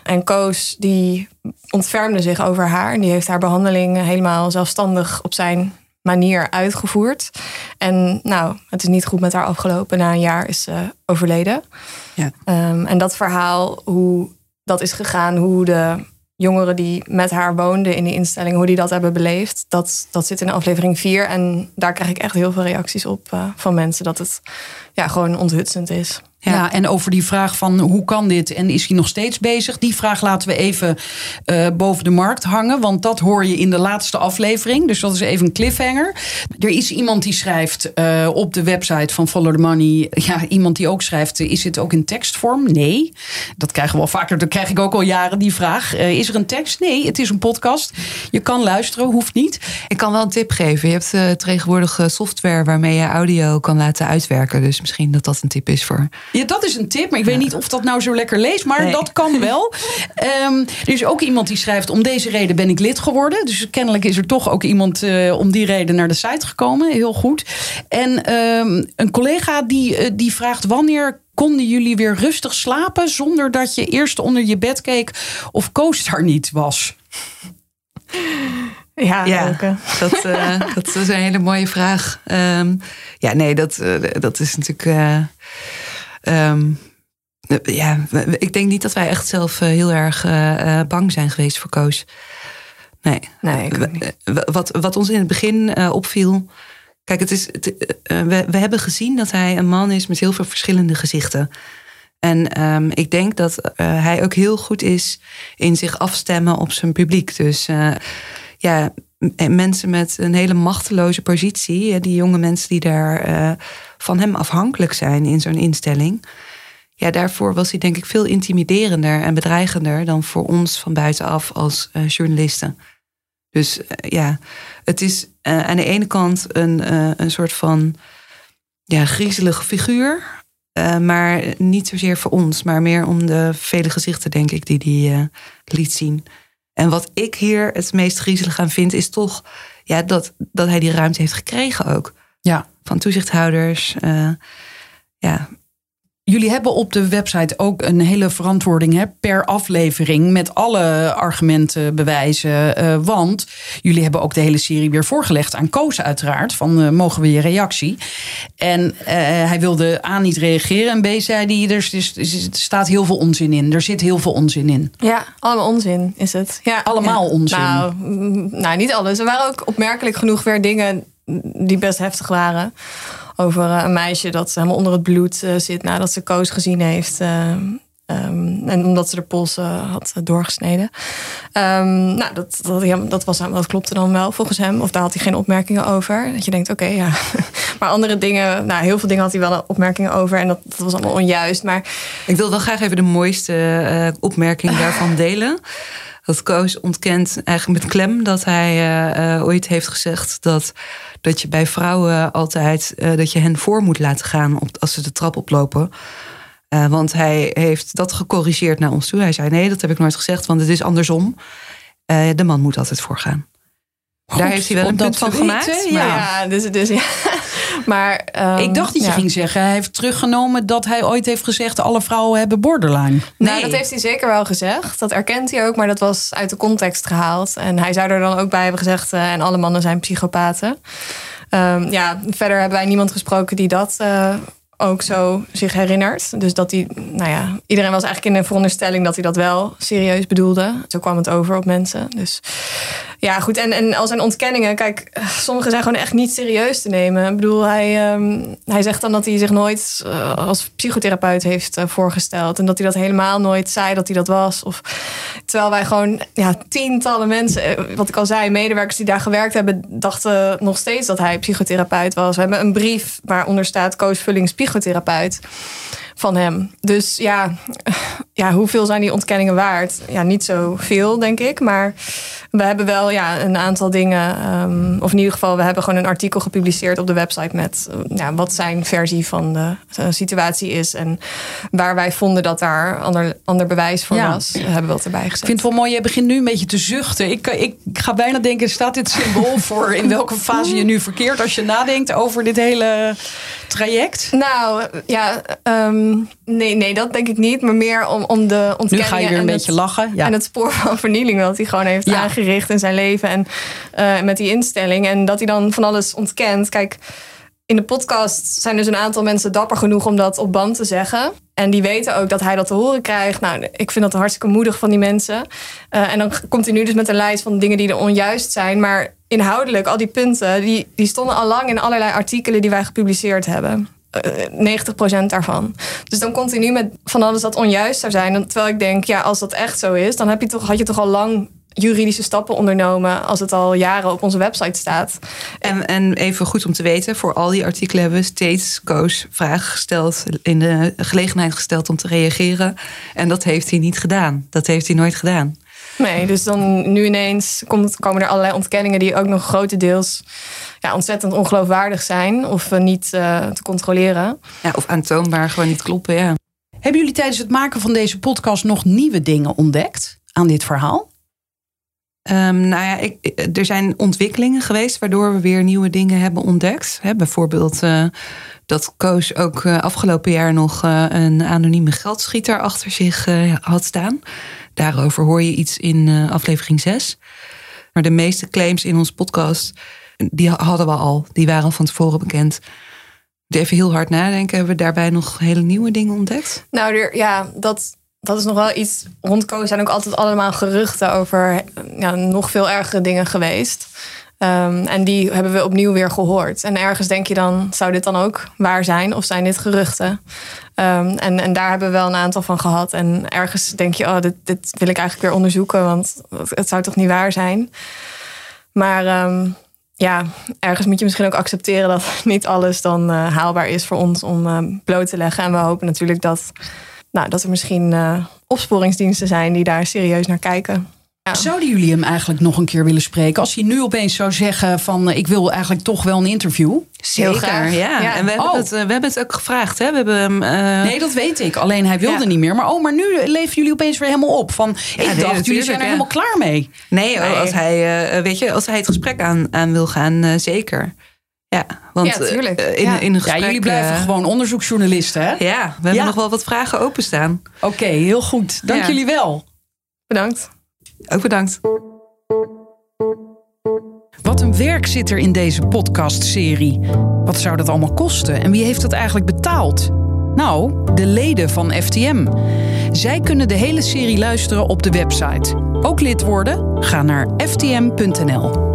En Koos die ontfermde zich over haar. En die heeft haar behandeling helemaal zelfstandig op zijn manier uitgevoerd. En nou, het is niet goed met haar afgelopen. Na een jaar is ze overleden. Ja. Ehm, en dat verhaal, hoe dat is gegaan, hoe de jongeren die met haar woonden in die instelling, hoe die dat hebben beleefd, dat, dat zit in aflevering 4. En daar krijg ik echt heel veel reacties op eh, van mensen dat het ja, gewoon onthutsend is. Ja. Ja. en over die vraag van hoe kan dit en is hij nog steeds bezig? Die vraag laten we even eh, boven de markt hangen, want dat hoor je in de laatste aflevering. Dus dat is even een cliffhanger. Er is iemand die schrijft eh, op de website van Follow the Money, ja, iemand die ook schrijft, eh, is dit ook in tekstvorm? Nee. Dat krijgen we wel vaker, dat krijg ik ook al jaren die vraag. Is er een tekst? Nee, het is een podcast. Je kan luisteren, hoeft niet. Ik kan wel een tip geven. Je hebt tegenwoordig software waarmee je audio kan laten uitwerken. Dus misschien dat dat een tip is voor. Ja, dat is een tip, maar ik weet niet of dat nou zo lekker leest, maar Nee. dat kan wel. (laughs) Ehm, er is ook iemand die schrijft: Om deze reden ben ik lid geworden. Dus kennelijk is er toch ook iemand eh, om die reden naar de site gekomen. Heel goed. En ehm, een collega die, eh, die vraagt: Wanneer konden jullie weer rustig slapen zonder dat je eerst onder je bed keek of Koos daar niet was? Ja. Dat, eh, (laughs) dat is een hele mooie vraag. Ehm, ja, nee, dat, dat is natuurlijk. Eh, ehm, eh, ja, ik denk niet dat wij echt zelf eh, heel erg eh, eh, bang zijn geweest voor Koos. Nee. Nee, wat, wat ons in het begin opviel. Kijk, het is, het, we, we hebben gezien dat hij een man is met heel veel verschillende gezichten. En ehm, ik denk dat hij ook heel goed is in zich afstemmen op zijn publiek. Dus ja, mensen met een hele machteloze positie, die jonge mensen die daar van hem afhankelijk zijn in zo'n instelling. Ja, daarvoor was hij denk ik veel intimiderender en bedreigender dan voor ons van buitenaf als eh, journalisten. Dus eh, ja, het is eh, aan de ene kant een, een soort van ja, griezelige figuur. maar niet zozeer voor ons, maar meer om de vele gezichten, denk ik, die hij eh, liet zien. En wat ik hier het meest griezelig aan vind, is toch ja, dat, dat hij die ruimte heeft gekregen ook. Ja. Van toezichthouders. eh, ja, Jullie hebben op de website ook een hele verantwoording hè, per aflevering met alle argumenten, bewijzen. eh, want jullie hebben ook de hele serie weer voorgelegd aan Koos uiteraard. Van eh, mogen we je reactie? En hij wilde A niet reageren en B zei hij er, is- er staat heel veel onzin in. Er zit heel veel onzin in. Ja, allemaal onzin is het. Ja, Allemaal ja. onzin. Nou, mm, nou, niet alles. Er waren ook opmerkelijk genoeg weer dingen die best heftig waren. Over eh, een meisje dat helemaal onder het bloed eh, zit nadat ze Koos gezien heeft. eh, ehm, en omdat ze de pols had doorgesneden. Ehm, nou, dat, dat, ja, dat, was, klopte dan wel volgens hem. Of daar had hij geen opmerkingen over. Dat je denkt, oké, ja. (laughs) Maar andere dingen, nou, heel veel dingen had hij wel opmerkingen over. En dat, dat was allemaal onjuist. Maar Ik wil wel graag even de mooiste eh, opmerking daarvan delen. Dat Koos ontkent eigenlijk met klem dat hij eh, eh, ooit heeft gezegd dat, dat je bij vrouwen altijd eh, dat je hen voor moet laten gaan op, als ze de trap oplopen. Want hij heeft dat gecorrigeerd naar ons toe. Hij zei: Nee, dat heb ik nooit gezegd, want het is andersom. De man moet altijd voorgaan. Daar heeft hij wel een punt van gemaakt. maar- ja, dus, dus ja. Maar, Ik dacht dat je ja. ging zeggen, hij heeft teruggenomen dat hij ooit heeft gezegd alle vrouwen hebben borderline. Nou, Nee. dat heeft hij zeker wel gezegd. Dat erkent hij ook, maar dat was uit de context gehaald. En hij zou er dan ook bij hebben gezegd... eh, en alle mannen zijn psychopaten. Ehm, ja, verder hebben wij niemand gesproken die dat eh, ook zo zich herinnert. Dus dat hij, nou ja, iedereen was eigenlijk in de veronderstelling... dat hij dat wel serieus bedoelde. Zo kwam het over op mensen. Dus Ja, goed. En, en al zijn ontkenningen, kijk, sommige zijn gewoon echt niet serieus te nemen. Ik bedoel, hij, ehm, hij zegt dan dat hij zich nooit uh, als psychotherapeut heeft uh, voorgesteld. En dat hij dat helemaal nooit zei dat hij dat was. Of, terwijl wij gewoon ja, tientallen mensen, wat ik al zei, medewerkers die daar gewerkt hebben, dachten nog steeds dat hij psychotherapeut was. We hebben een brief waaronder staat Koos Vullings psychotherapeut van hem. Dus ja, (laughs) ja, hoeveel zijn die ontkenningen waard? Ja, niet zoveel, denk ik. Maar we hebben wel ja, een aantal dingen. Um, of in ieder geval, we hebben gewoon een artikel gepubliceerd op de website met ja, wat zijn versie van de uh, situatie is. En waar wij vonden dat daar ander, ander bewijs voor ja. was, hebben we wat erbij gezet. Ik vind het wel mooi, je begint nu een beetje te zuchten. Ik, ik ga bijna denken, staat dit symbool (laughs) voor in welke fase je nu verkeert als je nadenkt over dit hele traject? Nou, ja, um, nee, nee, dat denk ik niet. Maar meer om, om de ontkenningen. Nu ga je weer een beetje het, lachen. Ja. En het spoor (laughs) van vernieling dat hij gewoon heeft ja. aangericht in zijn leven. En uh, met die instelling. En dat hij dan van alles ontkent. Kijk, in de podcast zijn dus een aantal mensen dapper genoeg om dat op band te zeggen. En die weten ook dat hij dat te horen krijgt. Nou, ik vind dat hartstikke moedig van die mensen. Uh, en dan komt hij nu dus met een lijst van dingen die er onjuist zijn. Maar inhoudelijk, al die punten, die, die stonden al lang in allerlei artikelen die wij gepubliceerd hebben. Uh, 90% daarvan. Dus dan komt hij nu met van alles dat onjuist zou zijn. Terwijl ik denk, ja, als dat echt zo is, dan heb je toch, had je toch al lang juridische stappen ondernomen als het al jaren op onze website staat. En, en even goed om te weten, voor al die artikelen hebben we steeds Koos vragen gesteld, in de gelegenheid gesteld om te reageren. En dat heeft hij niet gedaan. Dat heeft hij nooit gedaan. Nee, dus dan nu ineens komt, komen er allerlei ontkenningen die ook nog grotendeels ja, ontzettend ongeloofwaardig zijn of uh, niet uh, te controleren. Ja, of aantoonbaar gewoon niet kloppen, ja. Hebben jullie tijdens het maken van deze podcast nog nieuwe dingen ontdekt aan dit verhaal? Um, nou ja, ik, er zijn ontwikkelingen geweest waardoor we weer nieuwe dingen hebben ontdekt. He, bijvoorbeeld uh, dat Koos ook uh, afgelopen jaar nog uh, een anonieme geldschieter achter zich had staan. Daarover hoor je iets in aflevering 6. Maar de meeste claims in ons podcast, die hadden we al. Die waren al van tevoren bekend. Even heel hard nadenken, hebben we daarbij nog hele nieuwe dingen ontdekt? Nou, er, ja, dat dat is nog wel iets. Rond zijn ook altijd allemaal geruchten over ja, nog veel ergere dingen geweest. Um, en die hebben we opnieuw weer gehoord. En ergens denk je dan, zou dit dan ook waar zijn? Of zijn dit geruchten? Um, en, en daar hebben we wel een aantal van gehad. En ergens denk je, oh, dit, dit wil ik eigenlijk weer onderzoeken. Want het zou toch niet waar zijn? Maar um, ja, ergens moet je misschien ook accepteren dat (laughs) niet alles dan uh, haalbaar is voor ons om bloot te leggen. En we hopen natuurlijk dat nou, dat er misschien uh, opsporingsdiensten zijn die daar serieus naar kijken. Ja. Zouden jullie hem eigenlijk nog een keer willen spreken? Als hij nu opeens zou zeggen van ik wil eigenlijk toch wel een interview. Zeker, ja. ja. En we hebben, oh. het, we hebben het ook gevraagd. Hè? We hebben hem, uh... Nee, dat weet ik. Alleen hij wilde ja. niet meer. Maar oh, maar nu leven jullie opeens weer helemaal op. Van, ik nee, dacht, jullie zijn er helemaal klaar mee. Nee, nee. Als, hij, uh, weet je, als hij het gesprek aan, aan wil gaan, uh, zeker. Ja, want ja, tuurlijk. Uh, in, in een gesprek, ja, jullie blijven uh, gewoon onderzoeksjournalisten, hè? Ja, we hebben ja. nog wel wat vragen openstaan. Oké, okay, heel goed. Dank jullie wel. Bedankt. Ook bedankt. Wat een werk zit er in deze podcastserie. Wat zou dat allemaal kosten en wie heeft dat eigenlijk betaald? Nou, de leden van FTM. Zij kunnen de hele serie luisteren op de website. Ook lid worden? Ga naar ftm.nl.